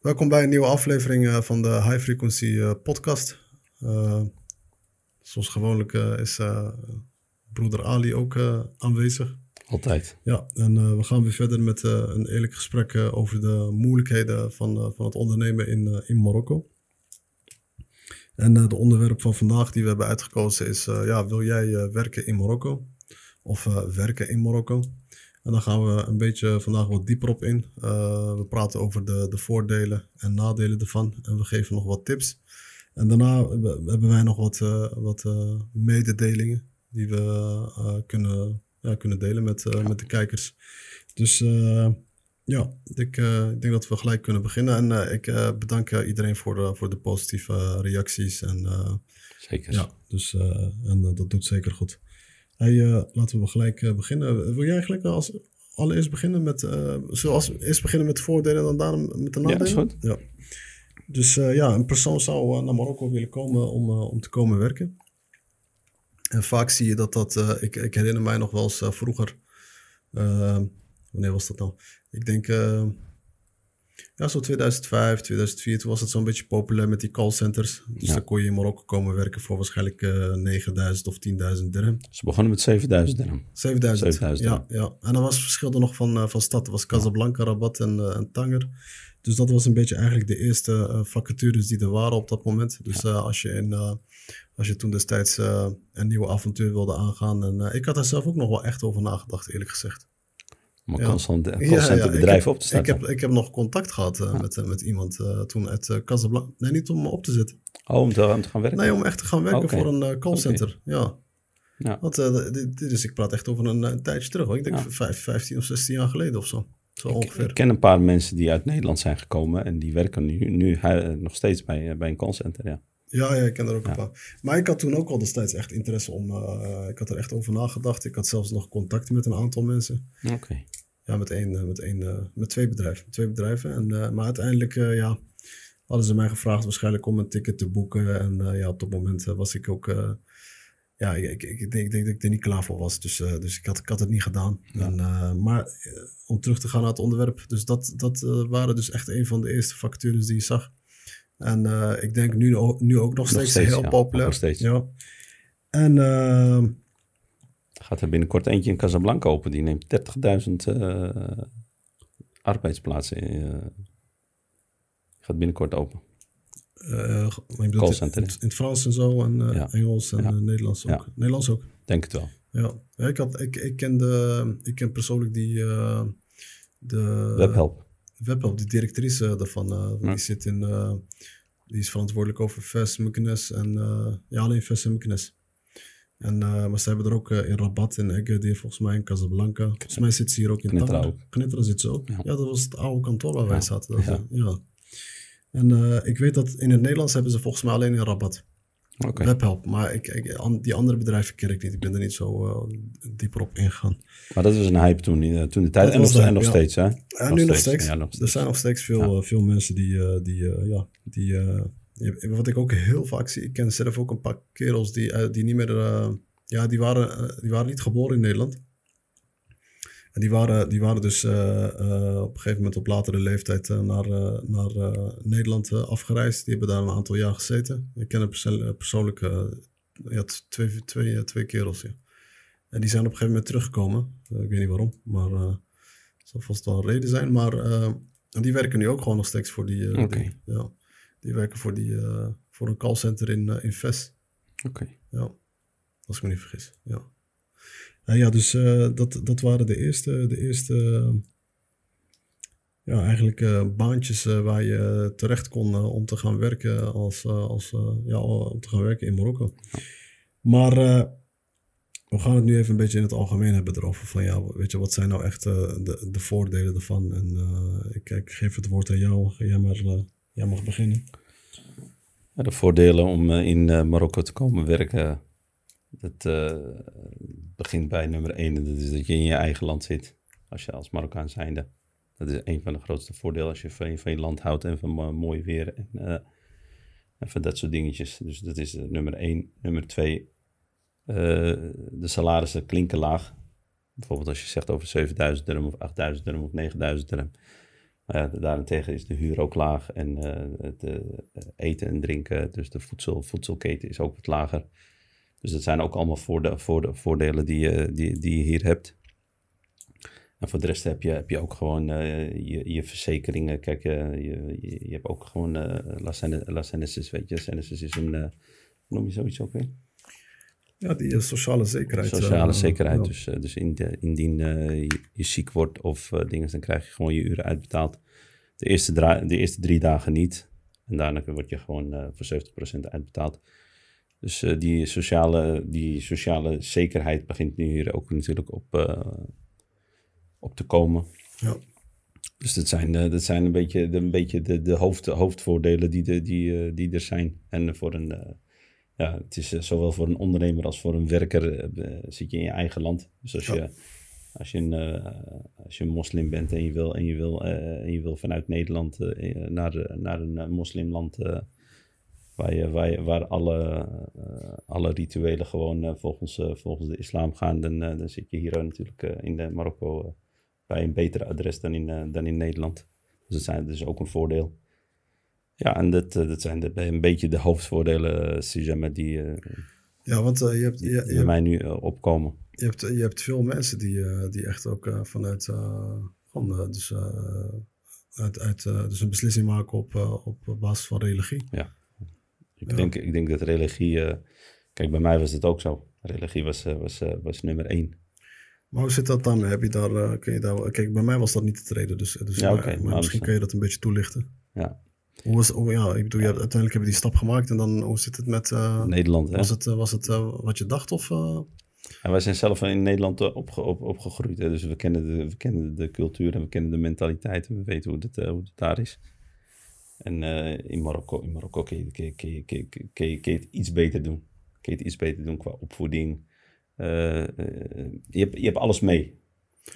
Welkom bij een nieuwe aflevering eh, van de High Frequency eh, podcast. Uh, zoals gewoonlijk is broeder Ali ook aanwezig. Altijd. Ja, en we gaan weer verder met een eerlijk gesprek over de moeilijkheden van, van het ondernemen in, in Marokko. En de onderwerp van vandaag die we hebben uitgekozen is, ja, wil jij werken in Marokko? Of werken in Marokko? En dan gaan we een beetje vandaag wat dieper op in. We praten over de, de voordelen en nadelen ervan. En we geven nog wat tips. En daarna hebben wij nog wat, wat mededelingen die we kunnen, ja, kunnen delen met, met de kijkers. Dus ja, ik, ik, denk dat we gelijk kunnen beginnen. En ik bedank iedereen voor de, voor de positieve reacties. En, zeker. Ja, dus en dat doet zeker goed. Hey, laten we gelijk beginnen. Wil jij eigenlijk als allereerst beginnen met, uh, zoals eerst beginnen met de voordelen en dan daarna met de nadelen? Ja, goed. Ja. Dus uh, ja, een persoon zou naar Marokko willen komen om, om te komen werken. En vaak zie je dat dat, ik, ik herinner mij nog wel eens vroeger, wanneer was dat nou? Ik denk ja, zo 2005, 2004, toen was het zo'n beetje populair met die callcenters. Dus dan kon je in Marokko komen werken voor waarschijnlijk uh, eh, 9000 of 10.000 dirham. Ze begonnen met 7000 dirham. 7000, 7000 ja, ja. En dan was het verschil er nog van, uh, van stad. Dat was Casablanca, Rabat en, en Tanger. Dus dat was een beetje eigenlijk de eerste vacatures die er waren op dat moment. Dus als, je in, als je toen destijds een nieuwe avontuur wilde aangaan. En ik had daar zelf ook nog wel echt over nagedacht, eerlijk gezegd om een callcenter bedrijf op te starten. Ik heb, ik heb nog contact gehad uh, met, uh, met iemand uh, toen uit uh, Casablanca. Nee, niet om op te zitten. Oh, om te, om te gaan werken? Nee, om echt te gaan werken okay. voor een callcenter. Okay. Ja. ja. Want dit, dit is, ik praat echt over een, een tijdje terug. Hoor. Ik denk ja. vijf, 15 of 16 jaar geleden of zo. Zo ik, ongeveer. Ik ken een paar mensen die uit Nederland zijn gekomen en die werken nu, nu nog steeds bij, bij een callcenter. Ja. Ja, ja, ik ken er ook ja. een paar. Maar ik had toen ook al destijds echt interesse om. ik had er echt over nagedacht. Ik had zelfs nog contact met een aantal mensen. Oké. Okay. Ja, met, één, met, één, met twee bedrijven. Twee bedrijven. En, uh, maar uiteindelijk ja, hadden ze mij gevraagd waarschijnlijk om een ticket te boeken. En ja, op dat moment was ik ook... ja, ik, ik, ik, denk, ik denk dat ik er niet klaar voor was. Dus, dus ik, had, ik had het niet gedaan. Ja. En, maar om terug te gaan naar het onderwerp. Dus dat, dat waren dus echt een van de eerste vacatures die je zag. En ik denk nu, nu ook nog steeds, nog steeds heel ja, populair. Nog steeds. Ja. En gaat er binnenkort eentje in Casablanca open. Die neemt 30.000 uh, arbeidsplaatsen. Uh, gaat binnenkort open. Uh, in, in, het Frans en zo, en ja. Engels en ja. Nederlands ook. Ja. Nederlands ook. Denk het wel. Ja, ik, had, ik, ik, ken, de, ik ken persoonlijk die... de Webhelp. Webhelp, die directrice daarvan. Die zit in... die is verantwoordelijk over VES, Mukines en... ja, alleen VES en Mukines. En, uh, maar ze hebben er ook uh, in Rabat, in Agadir, volgens mij in Casablanca. Volgens mij zit ze hier ook in Knetra ook. Knetra zit ze ook. Ja. ja. dat was het oude kantoor waar ja. wij zaten. Ja. ja. En uh, ik weet dat in het Nederlands hebben ze volgens mij alleen in Rabat. Okay. Webhelp. Maar ik, die andere bedrijven ken ik niet. Ik ben er niet zo dieper op ingegaan. Maar dat was een hype toen, toen de tijd. En nog, en nog, steeds, hè? En nu nog steeds. nog steeds. Er zijn nog steeds veel, veel mensen die, die, ja, die wat ik ook heel vaak zie, ik ken zelf ook een paar kerels die, uh, die niet meer, uh, ja, die waren, uh, die waren niet geboren in Nederland. En die waren, die waren dus op een gegeven moment op latere leeftijd naar, naar Nederland afgereisd. Die hebben daar een aantal jaar gezeten. Ik ken een persoonlijk ja, twee, twee, twee kerels. Ja. En die zijn op een gegeven moment teruggekomen. ik weet niet waarom, maar het zal vast wel een reden zijn. Maar die werken nu ook gewoon nog steeds voor die. Okay. Die, ja. Die werken voor, die, uh, voor een callcenter in, uh, in VES. Oké. Okay. Ja, als ik me niet vergis. Ja, nou ja dus uh, dat, dat waren de eerste, de eerste ja, eigenlijk baantjes waar je terecht kon om te gaan werken als, als ja, om te gaan werken in Marokko. Maar we gaan het nu even een beetje in het algemeen hebben erover. Van ja, weet je, wat zijn nou echt de, de voordelen ervan? En ik, geef het woord aan jou. Jij Jij mag beginnen. de voordelen om in Marokko te komen werken, dat begint bij nummer één. Dat is dat je in je eigen land zit, als je als Marokkaan zijnde. Dat is een van de grootste voordelen als je van, van je land houdt en van mooi weer. En, Even dat soort dingetjes. Dus dat is eh, nummer één. Nummer twee, eh, de salarissen klinken laag. Bijvoorbeeld als je zegt over 7000 dirham of 8000 dirham of 9000 dirham. Maar ja, daarentegen is de huur ook laag en het eten en drinken, dus de voedsel, voedselketen is ook wat lager. Dus dat zijn ook allemaal voorde, voorde, voordelen die je, die, die je hier hebt. En voor de rest heb je, heb je ook gewoon eh, je, je verzekeringen. Kijk, eh, je, je, je hebt ook gewoon eh La Sene- La Senesis, weet je. Is een, hoe noem je zoiets ook weer? Ja, die sociale zekerheid. Sociale zekerheid. ja. Dus, dus indien je, je ziek wordt of dingen, dan krijg je gewoon je uren uitbetaald. De eerste, de eerste drie dagen niet. En daarna word je gewoon voor 70% uitbetaald. Dus eh, die, sociale, die sociale zekerheid begint nu hier ook natuurlijk op, eh, op te komen. Ja. Dus dat zijn, eh, dat zijn een beetje de, een beetje de, de hoofd, hoofdvoordelen die, de, die, die er zijn. En voor een, ja, het is zowel voor een ondernemer als voor een werker zit je in je eigen land. Dus als, Ja. je, als, je, een, als je een moslim bent en je wil, en je wil, en je wil vanuit Nederland naar, naar een moslimland waar, je, waar, je, waar alle, eh, alle rituelen gewoon eh, volgens, eh, volgens de islam gaan, dan, dan zit je hier natuurlijk in Marokko bij een beter adres dan in, dan in Nederland. Dus dat, zijn, dat is ook een voordeel. Ja, en dat, dat zijn de, een beetje de hoofdvoordelen, Sijama, die, Ja, want je, hebt, je, die je, bij hebt, mij nu opkomen. je, hebt, je hebt veel mensen die, die echt ook vanuit gewoon, eh, dus, uit, uit, dus een beslissing maken op, op basis van religie. Ik, Ja. denk, ik denk dat religie... eh, kijk, bij mij was het ook zo. Religie was, eh, was, eh, was nummer één. Maar hoe zit dat dan? Heb je daar, kun je daar, kijk, bij mij was dat niet de reden, dus, dus Ja, maar, oké, maar misschien kun je dat een beetje toelichten. Ja, Hoe hoe, ja, ik bedoel, je hebt, uiteindelijk heb je die stap gemaakt en dan hoe zit het met, Nederland. Hè? was het, was het wat je dacht of? En wij zijn zelf in Nederland opge, op, opgegroeid. Hè? Dus we kennen, de, we kennen de cultuur en we kennen de mentaliteit. En we weten hoe het, hoe het daar is. En eh, in Marokko, in Marokko kun, je, kun, je, kun, je, kun, je, kun, het iets beter doen. Kun je het iets beter doen qua opvoeding. Eh, eh, je, hebt, je hebt alles mee.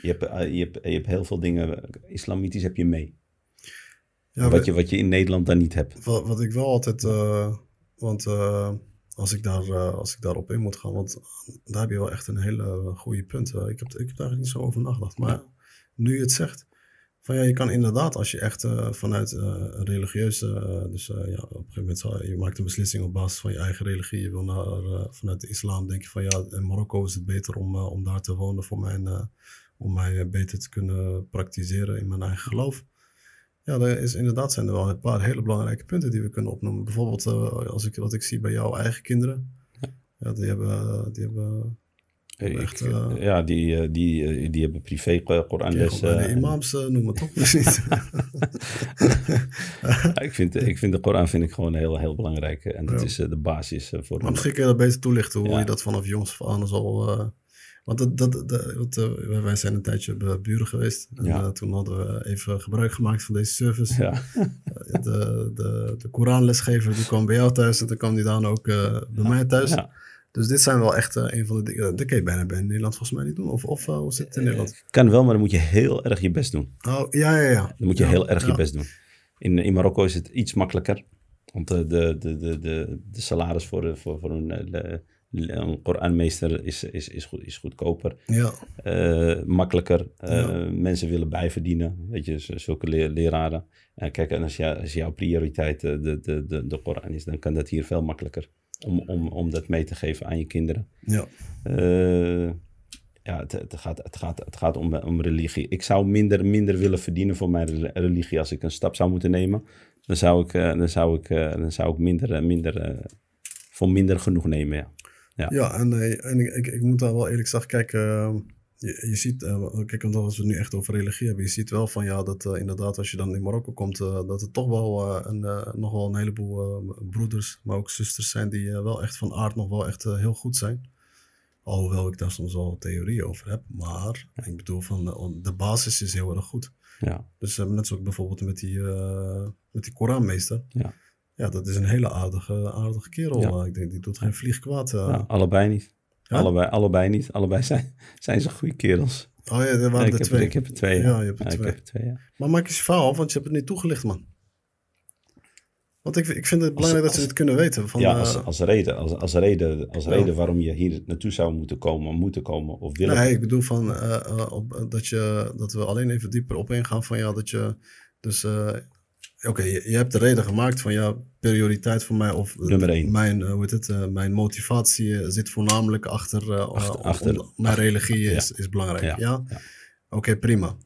Je hebt, je, hebt, je hebt heel veel dingen. Islamitisch heb je mee. ja, wat, je, wat je in Nederland dan niet hebt. Wat, wat ik wel altijd, want als, ik daar, als ik daarop in moet gaan, want daar heb je wel echt een hele goede punt. Ik, heb, ik heb daar eigenlijk niet zo over nagedacht. Maar nu je het zegt, van ja, je kan inderdaad, als je echt eh, vanuit een religieuze, eh, dus ja, op een gegeven moment, zal- je maakt een beslissing op basis van je eigen religie. Je wil naar, vanuit de islam, denk je van ja, in Marokko is het beter om, om daar te wonen voor mijn, om mij beter te kunnen praktiseren in mijn eigen geloof. Ja, er is, inderdaad zijn er wel een paar hele belangrijke punten die we kunnen opnoemen. Bijvoorbeeld, als ik, wat ik zie bij jouw eigen kinderen. Ja, die hebben, die hebben ik- Echt, eh, ja, die, eh, die, eh, die hebben privé Koranles. bij de imams noemen, toch? Of niet? Ja, ik, vind, ik vind de Koran vind ik gewoon heel, heel belangrijk. En dat Ja. is de basis voor... maar misschien kun je dat beter toelichten, hoe Ja. je dat vanaf jongs af aan zal... eh, want dat, dat, dat, want, wij zijn een tijdje bij buren geweest. En Ja. toen hadden we even gebruik gemaakt van deze service. Ja, De, de, de Koranlesgever die kwam bij jou thuis en dan kwam die dan ook bij mij thuis. ja. Dus dit zijn wel echt eh, een van de dingen. Dat kun je bijna bij Nederland volgens mij niet doen. Of, of eh, zit het in Nederland? kan wel, maar dan moet je heel erg je best doen. Oh, ja, ja, ja. Dan moet je Ja, heel erg je best doen. In, in Marokko is het iets makkelijker. Want de, de, de, de, de, de salaris voor, voor, voor een, eh, een Koranmeester is, is, is, goed, is goedkoper. Ja, eh, makkelijker. Eh, Ja. Mensen willen bijverdienen, weet je, zulke le- leraren. En kijk, en als, jou, als jouw prioriteit eh, de, de, de, de Koran is, dan kan dat hier veel makkelijker. Om, om, om dat mee te geven aan je kinderen. ja. Eh, ja, het, het, gaat, het, gaat, het gaat om, om religie. Ik zou minder, minder willen verdienen voor mijn re- religie als ik een stap zou moeten nemen. Dan zou ik, eh, dan zou ik, eh, dan zou ik minder, minder, voor minder genoeg nemen, ja. Ja. Ja, en, en ik, ik, ik moet daar wel eerlijk zeggen, kijk, eh, je, je ziet, eh, kijk, als we het nu echt over religie hebben, je ziet wel van ja, dat eh, inderdaad als je dan in Marokko komt, eh, dat er toch wel een, nog wel een heleboel broeders, maar ook zusters zijn die wel echt van aard nog wel echt heel goed zijn. Alhoewel ik daar soms wel theorieën over heb, maar ik bedoel van de basis is heel erg goed. ja. Dus net zoals bijvoorbeeld met die, met die Koranmeester. Ja. Ja, dat is een hele aardige, aardige kerel. Ja. Ik denk, die doet geen vlieg kwaad. Ja, allebei niet. Ja? Allebei, allebei niet. Allebei zijn, zijn ze goede kerels. Oh ja, er waren er twee. ik heb er twee. Ja, je hebt er Ja, ik twee. heb er twee, ja. Maar maak eens je verhaal af, want je hebt het niet toegelicht, man. Want ik, ik vind het belangrijk dat ze het kunnen weten. Van, ja, eh, als, als reden, als, als reden, als reden waarom je hier naartoe zou moeten komen, moeten komen of willen. Nee, ik bedoel van eh, eh, op, dat, je, dat we alleen even dieper op ingaan van ja, dat je dus eh, oké, je, je hebt de reden gemaakt van ja, prioriteit voor mij of Nummer één. mijn, eh, hoe heet het, eh, mijn motivatie eh, zit voornamelijk achter, eh, Achter- achter- mijn religie is, is belangrijk. Ja, oké, prima.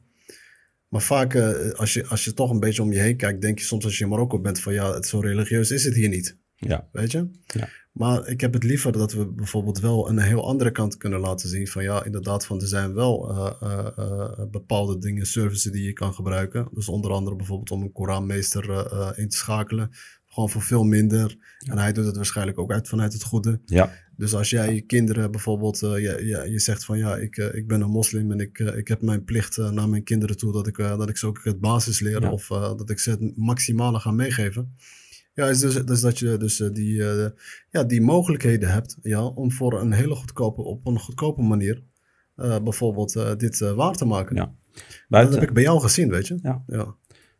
Maar vaak, eh, als, je, als je toch een beetje om je heen kijkt, denk je soms als je in Marokko bent van ja, het, zo religieus is het hier niet. Ja, Weet je? Ja. Maar ik heb het liever dat we bijvoorbeeld wel een heel andere kant kunnen laten zien. Van ja, inderdaad, van er zijn wel eh, eh, eh, bepaalde dingen, services die je kan gebruiken. Dus onder andere bijvoorbeeld om een Koranmeester eh, eh, in te schakelen. Gewoon voor veel minder. En hij doet het waarschijnlijk ook uit vanuit het goede. ja, Dus als jij je kinderen bijvoorbeeld, eh, je, je, je zegt van ja, ik, ik ben een moslim en ik, ik heb mijn plicht naar mijn kinderen toe dat ik, dat ik ze ook het basis leer Ja. of eh, dat ik ze het maximale ga meegeven. Ja, is dus, dus dat je dus eh, die, eh, ja, die mogelijkheden hebt ja, om voor een hele goedkope, op een goedkope manier eh, bijvoorbeeld dit waar te maken. Ja. Dat buiten, heb ik bij jou gezien, weet je. Ja. ja.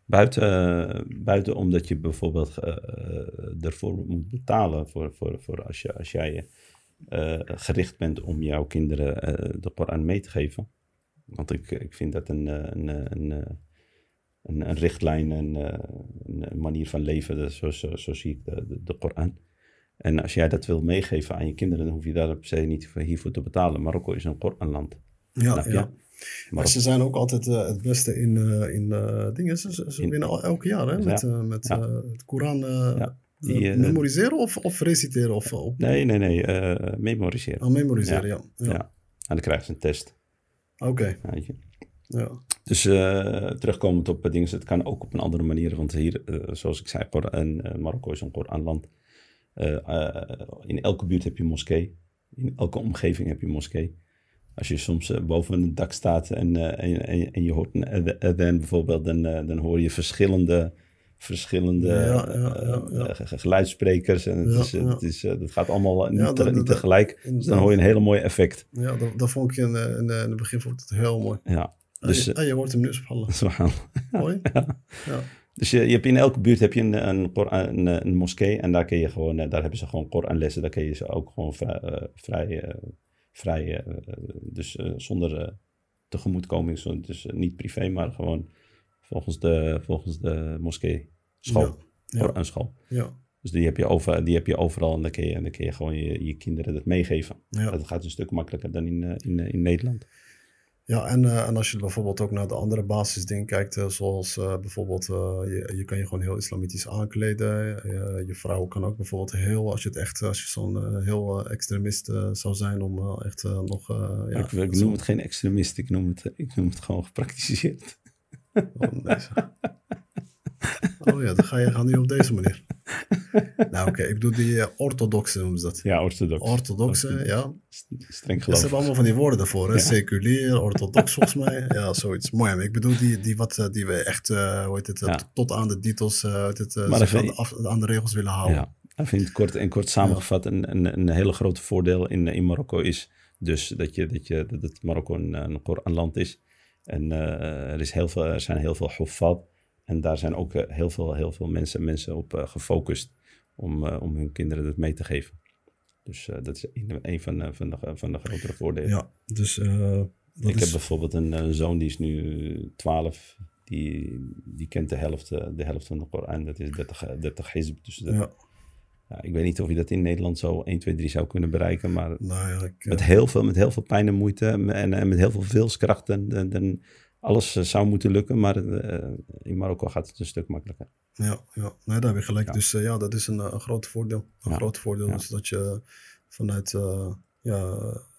buiten, buiten omdat je bijvoorbeeld ervoor moet betalen voor, voor, voor als, je, als jij gericht bent om jouw kinderen de Koran mee te geven. Want ik, ik vind dat een, een, een, eh, een, een richtlijn, een, eh, een, een manier van leven, dat- zo, zo, zo zie ik de, de, de Koran. En als jij dat wil meegeven aan je kinderen, dan hoef je daar per se niet voor- hiervoor te betalen. Marokko is een Koranland. Ja, ja. Maar ze zijn ook altijd eh, het beste in, eh, in dingen. Ze, ze, ze In- winnen al elk jaar hè, met, Ja. met Ja. het Koran Ja, die, memoriseren of, of reciteren. Of, op, Nee, nee, nee, memoriseren. oh, memoriseren, ja. ja. En dan krijgen ze een test. Oké, je. Ja. Dus eh, terugkomend op dingen, het kan ook op een andere manier. Want hier, eh, zoals ik zei, Koran, eh, Marokko is een Koranland. Eh, in elke buurt heb je een moskee. In elke omgeving heb je een moskee. Als je soms boven het dak staat en, en, en, en je hoort een adhan bijvoorbeeld, dan, dan hoor je verschillende, verschillende Ja, ja, ja, ja. geluidssprekers. En het is, het is, dat gaat allemaal niet, Ja, te- dat- niet dat- tegelijk. Dus dan hoor je een hele mooie effect. Ja, dat, dat vond ik in, in, in het begin vond ik het heel mooi. Ja, dus... ah, je, je hoort hem nu eh, Mooi. ja. Ja. Dus je, je hebt in elke buurt heb je een, een, een, eh, een moskee en daar kun je gewoon, eh, daar hebben ze gewoon Koranlessen, daar kun je ze ook gewoon vrij, eh, vrij, eh, vrij eh, dus eh, zonder eh, tegemoetkoming, zo- dus eh, niet privé, maar gewoon volgens de, volgens de moskee school, Ja, ja. Dus die heb je, over, die heb je overal en dan kun je, en dan kun je gewoon je, je kinderen dat meegeven. ja. Dat gaat een stuk makkelijker dan in, eh, in, eh, in Nederland. Ja, en, eh, en als je bijvoorbeeld ook naar de andere basisdingen kijkt, eh, zoals eh, bijvoorbeeld, je, je kan je gewoon heel islamitisch aankleden. Je vrouw kan ook bijvoorbeeld heel, als je het echt, als je zo'n heel extremist zou zijn, om echt nog... ja, ik, noem het geen extremist, ik noem het, ik noem het gewoon gepraktiseerd. Oh, nee. Oh ja, dan ga je gaan nu op deze manier. nou oké, ik bedoel die eh, orthodoxe noemen ze dat. Ja, orthodox. Orthodoxe, ja. Streng Dus ze geloof. hebben allemaal van die woorden daarvoor. Hè? Ja. Seculier, orthodox volgens mij. Ja, zoiets. Mooi. Maar ik bedoel die, die, wat, eh, die we echt, eh, hoe heet het, Ja. tot aan de heet het, zich aan, de, af- aan de regels willen houden. Ja, ik vind het kort en kort samengevat een, een, een hele grote voordeel in, in Marokko is dus dat, je, dat, je, dat het Marokko een, een Koranland is. En er, is heel veel, er zijn heel veel hofad. En daar zijn ook eh, heel, veel, heel veel mensen, mensen op eh, gefocust om, eh, om hun kinderen dat mee te geven. Dus dat is een, een van, de- van, de, van de grotere voordelen. Ja, dus dat ik is... heb bijvoorbeeld een, zoon die is nu 12. Die, die kent de helft, de helft van de Koran. Dat is 30, eh, 30 hizb. Dus dat, ja, ja, ik weet niet of je dat in Nederland zo 1, 2, 3 zou kunnen bereiken. Maar nou ja, ik, met, heel veel, met heel veel pijn en moeite en, en met heel veel wilskracht. En, en, en alles eh, zou moeten lukken. Maar eh, in Marokko gaat het een stuk makkelijker. ja, ja. Nee, daar heb je gelijk. Ja. Dus eh, ja, dat is een, een groot voordeel. Een Ja. groot voordeel Ja. is dat je vanuit ja,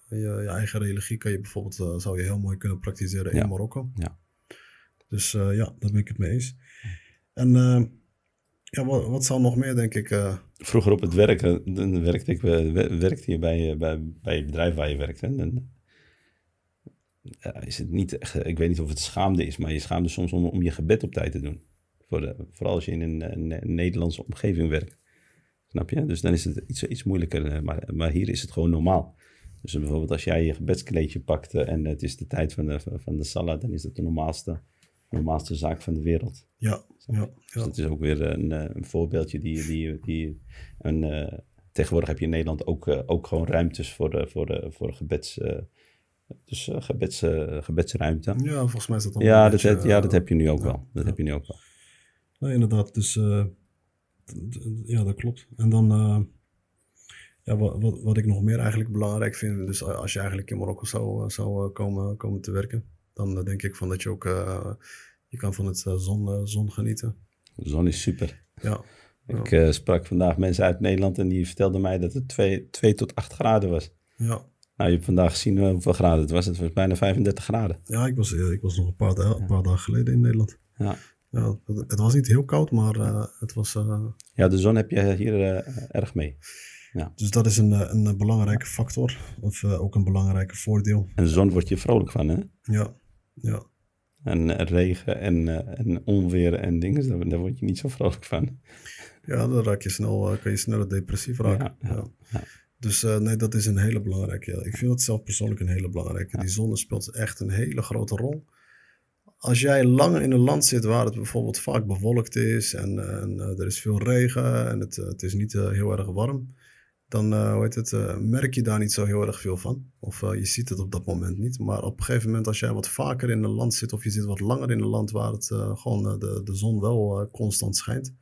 je, je eigen religie kan je bijvoorbeeld, zou je heel mooi kunnen praktiseren in Marokko. Ja. Dus ja, daar ben ik het mee eens. En ja, wat, wat zou nog meer, denk ik... Vroeger op het werk, dan werkte, ik, wer- werkte je bij, bij, bij het bedrijf waar je werkt. En, is het niet echt, eh, ik weet niet of het schaamde is, maar je schaamde soms om, om je gebed op tijd te doen. Voor de, vooral als je in een, een, een Nederlandse omgeving werkt. Snap je? Dus dan is het iets, iets moeilijker. eh, Maar, maar hier is het gewoon normaal. Dus bijvoorbeeld als jij je gebedskleedje pakt eh, en het is de tijd van de, van de salat, dan is het de normaalste normaalste zaak van de wereld. Ja, ja, Dus dat is ook weer een, eh, een voorbeeldje die, die, die een, eh, tegenwoordig heb je in Nederland ook, eh, ook gewoon ruimtes voor, de, voor, de, voor gebeds, eh, dus, eh, gebeds, eh, gebedsruimte. ja, volgens mij is dat dan Ja, een dat, beetje, ja, dat eh, heb je nu ook ja, wel. Dat ja. heb je nu ook wel. Nee, inderdaad. Dus ja, dat klopt. En dan, ja, wat, wat, wat ik nog meer eigenlijk belangrijk vind, dus als je eigenlijk in Marokko zou, zou komen, komen te werken, dan denk ik van dat je ook, je kan van het zon, zon genieten. De zon is super. Ja. Ik sprak vandaag mensen uit Nederland en die vertelden mij dat het 2, 2 tot 8 graden was. ja. Nou, je hebt vandaag gezien hoeveel graden het was. Het was bijna 35 graden. ja ik, was, eh, ik was nog een paar, da- een paar dagen geleden in Nederland. Ja. Ja, het, het was niet heel koud, maar eh, het was... eh, Ja, de zon heb je hier erg mee. dus dat is een, een belangrijke factor, of ook een belangrijke voordeel. En de zon word je vrolijk van, hè? Ja, ja. En regen en, en onweer en dingen, daar, daar word je niet zo vrolijk van. Ja, dan raak je snel, kan je sneller depressief raken. Ja, ja, Ja, ja. Dus eh, nee, dat is een hele belangrijke. Ik vind dat zelf persoonlijk een hele belangrijke. Die zon speelt echt een hele grote rol. Als jij lang in een land zit waar het bijvoorbeeld vaak bewolkt is en, eh, en eh, er is veel regen en het, het is niet heel erg warm, dan hoe heet het, merk je daar niet zo heel erg veel van. Of je ziet het op dat moment niet. Maar op een gegeven moment als jij wat vaker in een land zit of je zit wat langer in een land waar het gewoon de, de zon wel constant schijnt,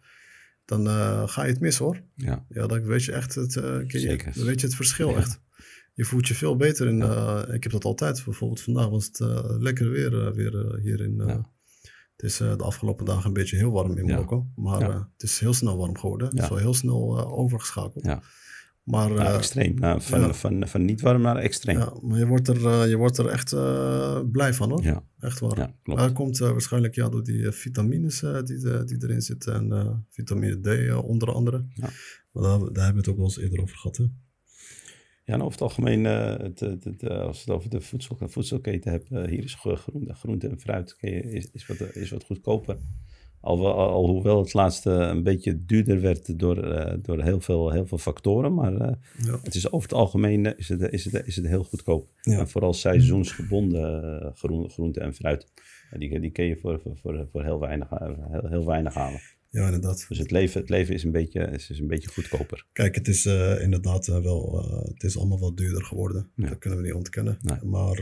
dan eh, ga je het mis hoor. Ja, Ja, dan weet je echt het, eh, je- weet je het verschil Ja. echt. Je voelt je veel beter. In, eh, ik heb dat altijd. Bijvoorbeeld vandaag was het lekker weer, weer hier in... Het is de afgelopen dagen een beetje heel warm in. Marokko. Maar het is heel snel warm geworden. Het is wel heel snel overgeschakeld. Ja. Maar, nou, eh, extreem. Nou, van, ja. van, van niet warm naar extreem. Ja, ja, maar je wordt er, eh, je wordt er echt eh, blij van hoor. ja, Echt waar. klopt. Dat komt waarschijnlijk ja, door die vitamines die, die erin zitten. En vitamine D onder andere. Ja. Maar daar, daar hebben we het ook wel eens eerder over gehad. Hè? Ja, en over het algemeen, eh, het, het, het, als we het over de voedsel, voedselketen hebben, hier is gro- groente, groente en fruit is, is, wat, is wat goedkoper. Al, wel- al, alhoewel het laatste een beetje duurder werd door, eh, door heel, veel, heel veel factoren. Maar eh, Ja. het is over het algemeen eh, is het, is het, is het heel goedkoop. Ja. En vooral seizoensgebonden groen, groente en fruit. Die, die kun je voor, voor, voor, heel, weinig, heel, heel weinig halen. Ja, inderdaad. Dus het leven, het leven is, een beetje, is, is een beetje goedkoper. Kijk, het is eh, inderdaad eh, wel, eh, het is allemaal wel duurder geworden. Ja. Dat kunnen we niet ontkennen. Nee. Maar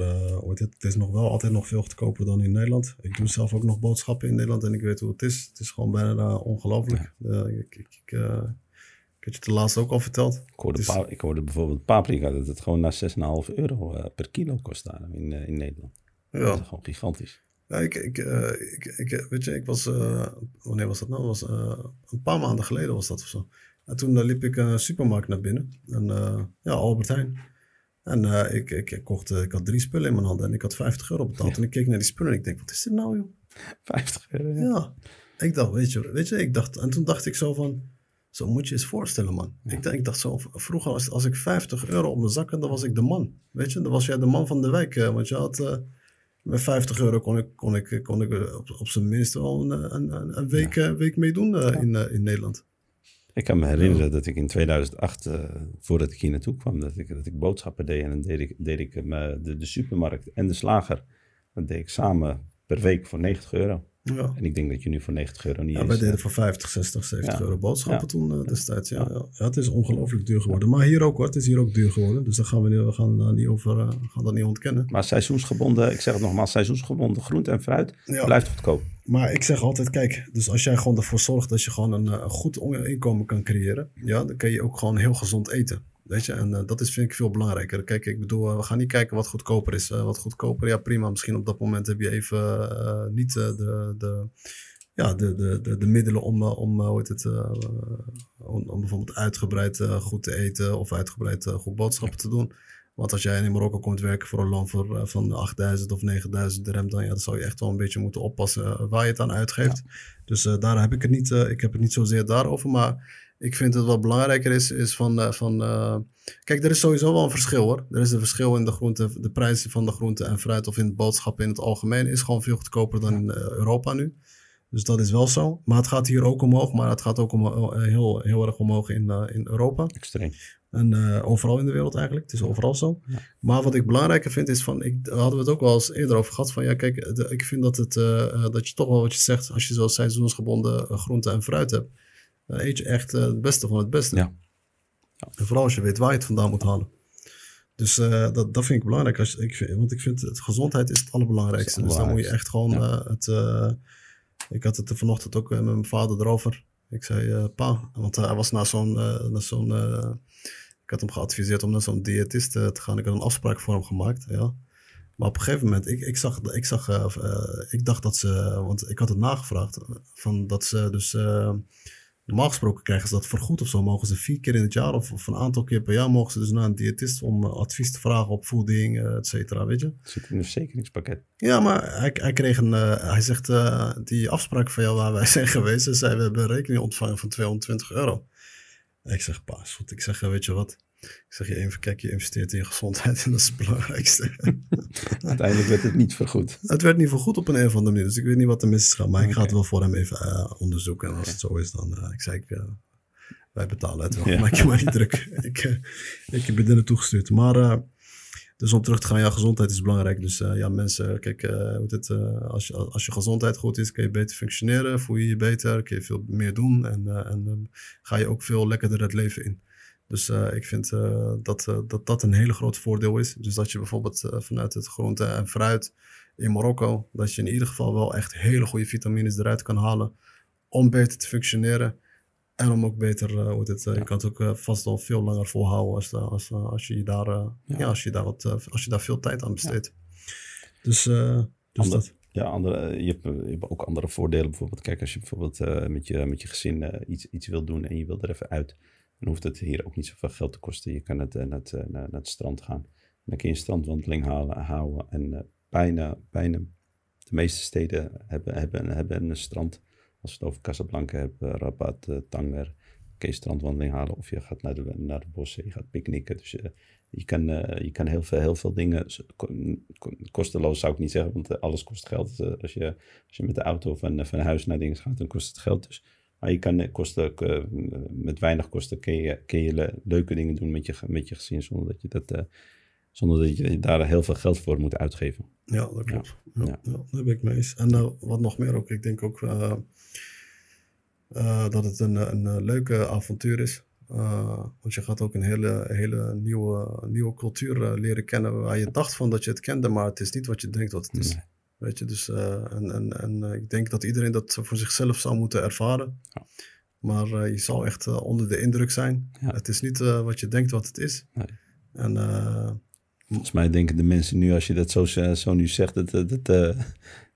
het, is nog wel altijd nog veel goedkoper dan in Nederland. Ik doe zelf ook nog boodschappen in Nederland en ik weet hoe het is. Het is gewoon bijna ongelooflijk. Ik, ik, ik, ik heb je het de laatste ook al verteld. Ik hoorde, Het is- pa- ik hoorde bijvoorbeeld paprika dat het gewoon naar 6,5 euro per kilo kost daar in, in Nederland. Dat Ja, is gewoon gigantisch. Ja ik, ik, eh, ik, ik, weet je, ik was, eh, wanneer was dat nou? Was, eh, een paar maanden geleden was dat of zo. En toen eh, liep ik een supermarkt naar binnen. En eh, ja, Albert Heijn. En eh, ik, ik, ik, kocht, eh, ik had drie spullen in mijn handen en ik had 50 euro betaald. En ik keek naar die spullen en ik denk, wat is dit nou joh? 50 euro. Ja. Ja, ik dacht, weet je, weet je, ik dacht, en toen dacht ik zo van, zo moet je eens voorstellen, man. Ik, dacht, ik dacht zo, vroeger als, als ik 50 euro op mijn zak had, dan was ik de man. Weet je, dan was jij de man van de wijk. eh, want je had, eh, met 50 euro kon ik, kon ik, kon ik eh, op, op zijn minst wel een, eh, een, een, een week, eh, week meedoen in, in Nederland. Ik kan me herinneren dat ik in 2008, eh, voordat ik hier naartoe kwam, dat ik, dat ik boodschappen deed. En dan deed ik, deed ik de, de supermarkt en de slager. Dat deed ik samen per week voor 90 euro. Ja. En ik denk dat je nu voor 90 euro niet Ja, wij eh, deden voor 50, 60, 70 Ja. euro boodschappen Ja. toen eh, destijds. Ja, ja. Ja, het is ongelooflijk duur geworden. Maar hier ook hoor, het is hier ook duur geworden. Dus daar gaan we, niet- we gaan, daar niet over, eh, gaan dat niet ontkennen. Maar seizoensgebonden, ik zeg het nogmaals, seizoensgebonden groente en fruit blijft goedkoop. Maar ik zeg altijd, kijk, dus als jij gewoon ervoor zorgt dat je gewoon een, eh, een goed inkomen kan creëren, ja, dan kan je ook gewoon heel gezond eten. Weet je, en eh, dat is, vind ik veel belangrijker. Kijk, ik bedoel, eh, we gaan niet kijken wat goedkoper is. Wat goedkoper, ja prima, misschien op dat moment heb je even eh, niet de, de, ja, de, de, de, de middelen om, om, hoe heet het, om, om bijvoorbeeld uitgebreid goed te eten of uitgebreid goed boodschappen te doen. Want als jij in Marokko komt werken voor een loon voor, van 8000 of 9000 dirham, dan, ja, dan zou je echt wel een beetje moeten oppassen waar je het aan uitgeeft. Dus daar heb ik het niet, ik heb het niet zozeer daarover, maar ik vind het wat belangrijker is, is van, eh, van eh, kijk, er is sowieso wel een verschil hoor. Er is een verschil in de groente, de prijzen van de groente en fruit of in het boodschappen in het algemeen is gewoon veel goedkoper dan in eh, Europa nu. Dus dat is wel zo. Maar het gaat hier ook omhoog, maar het gaat ook om, heel, heel erg omhoog in, in Europa. Extreem. En overal in de wereld eigenlijk. Het is overal zo. Maar wat ik belangrijker vind is van, ik, daar hadden we het ook wel eens eerder over gehad. Van ja, kijk, ik vind dat, het, dat je toch wel wat je zegt, als je zo seizoensgebonden groenten en fruit hebt, dan eet je echt het beste van het beste. Ja. En vooral als je weet waar je het vandaan moet halen. Dus uh, dat, dat vind ik belangrijk. Als, ik vind, want ik vind het, gezondheid is het allerbelangrijkste. Dus dan moet je echt gewoon ja. uh, het... Uh, ik had het er vanochtend ook met mijn vader erover. Ik zei, pa, want hij was naar zo'n... naar zo'n ik had hem geadviseerd om naar zo'n diëtist te gaan. Ik had een afspraak voor hem gemaakt, ja. Maar op een gegeven moment, ik, ik zag, ik zag, ik dacht dat ze, want ik had het nagevraagd, van dat ze dus Normaal gesproken krijgen ze dat vergoed of zo. Mogen ze vier keer in het jaar of, of een aantal keer per jaar mogen ze dus naar een diëtist om uh, advies te vragen op voeding, uh, et cetera, weet je. Zit in een verzekeringspakket. Ja, maar hij, hij kreeg een, uh, hij zegt, die afspraak van jou waar wij zijn geweest, ze zei, we hebben een rekening ontvangen van 220 euro. ik zeg, pa, goed. Ik zeg, weet je wat, ik zeg je even, kijk, je investeert in je gezondheid en dat is het belangrijkste. Uiteindelijk werd het niet vergoed. Het werd niet vergoed op een of andere manier, dus ik weet niet wat er mis is gaan. Maar ik ga het wel voor hem even uh, onderzoeken. En als het zo is, dan, uh, ik zei, ik, uh, wij betalen het wel. Ja. Maak je maar niet druk. ik, ik ben er naartoe gestuurd. Maar, dus om terug te gaan, ja, gezondheid is belangrijk. Dus ja, mensen, kijk, hoe dit, als, je, als je gezondheid goed is, kun je beter functioneren, voel je je beter, kun je veel meer doen en, en ga je ook veel lekkerder het leven in. Dus uh, ik vind uh, dat, uh, dat dat een hele groot voordeel is. Dus dat je bijvoorbeeld vanuit het groente en fruit in Marokko, dat je in ieder geval wel echt hele goede vitamines eruit kan halen om beter te functioneren. En om ook beter, hoe het, ja. je kan het ook vast al veel langer volhouden als, als, als, je, daar, ja. ja. als, je daar wat, als je daar veel tijd aan besteedt. Dus, dus dat. Ja, andere, je, hebt, je hebt ook andere voordelen. Bijvoorbeeld, kijk, als je bijvoorbeeld met, je, met je gezin iets, iets wil doen en je wil er even uit dan hoeft het hier ook niet zoveel geld te kosten. Je kan het, uh, naar, het, uh, naar, het strand gaan. Dan kun je een strandwandeling halen, houden. En uh, bijna, bijna de meeste steden hebben, hebben, hebben een strand. Als we het over Casablanca hebben, Rabat, Tanger. kun je strandwandeling halen. Of je gaat naar de, naar de bossen, je gaat picknicken. Dus je kan, je kan heel, veel, heel veel dingen, kosteloos zou ik niet zeggen, want alles kost geld. als, je, als je met de auto van, van huis naar dingen gaat, dan kost het geld. Dus maar je kan kosten, uh, met weinig kosten kun je, kun je leuke dingen doen met je, met je gezin zonder dat je, dat, uh, zonder dat je daar heel veel geld voor moet uitgeven. Ja, dat klopt. Ja, ja. ja daar ben ik mee eens. En uh, wat nog meer ook, ik denk ook dat het een, een leuke avontuur is. want je gaat ook een hele, hele nieuwe, nieuwe cultuur leren kennen waar je dacht van dat je het kende, maar het is niet wat je denkt dat het is. Nee. Weet je, dus uh, en, en, en uh, ik denk dat iedereen dat voor zichzelf zou moeten ervaren. Ja. Maar uh, je zal echt onder de indruk zijn. Ja. Het is niet wat je denkt wat het is. Nee. En, Volgens mij denken de mensen nu, als je dat zo, zo nu zegt, dat, dat,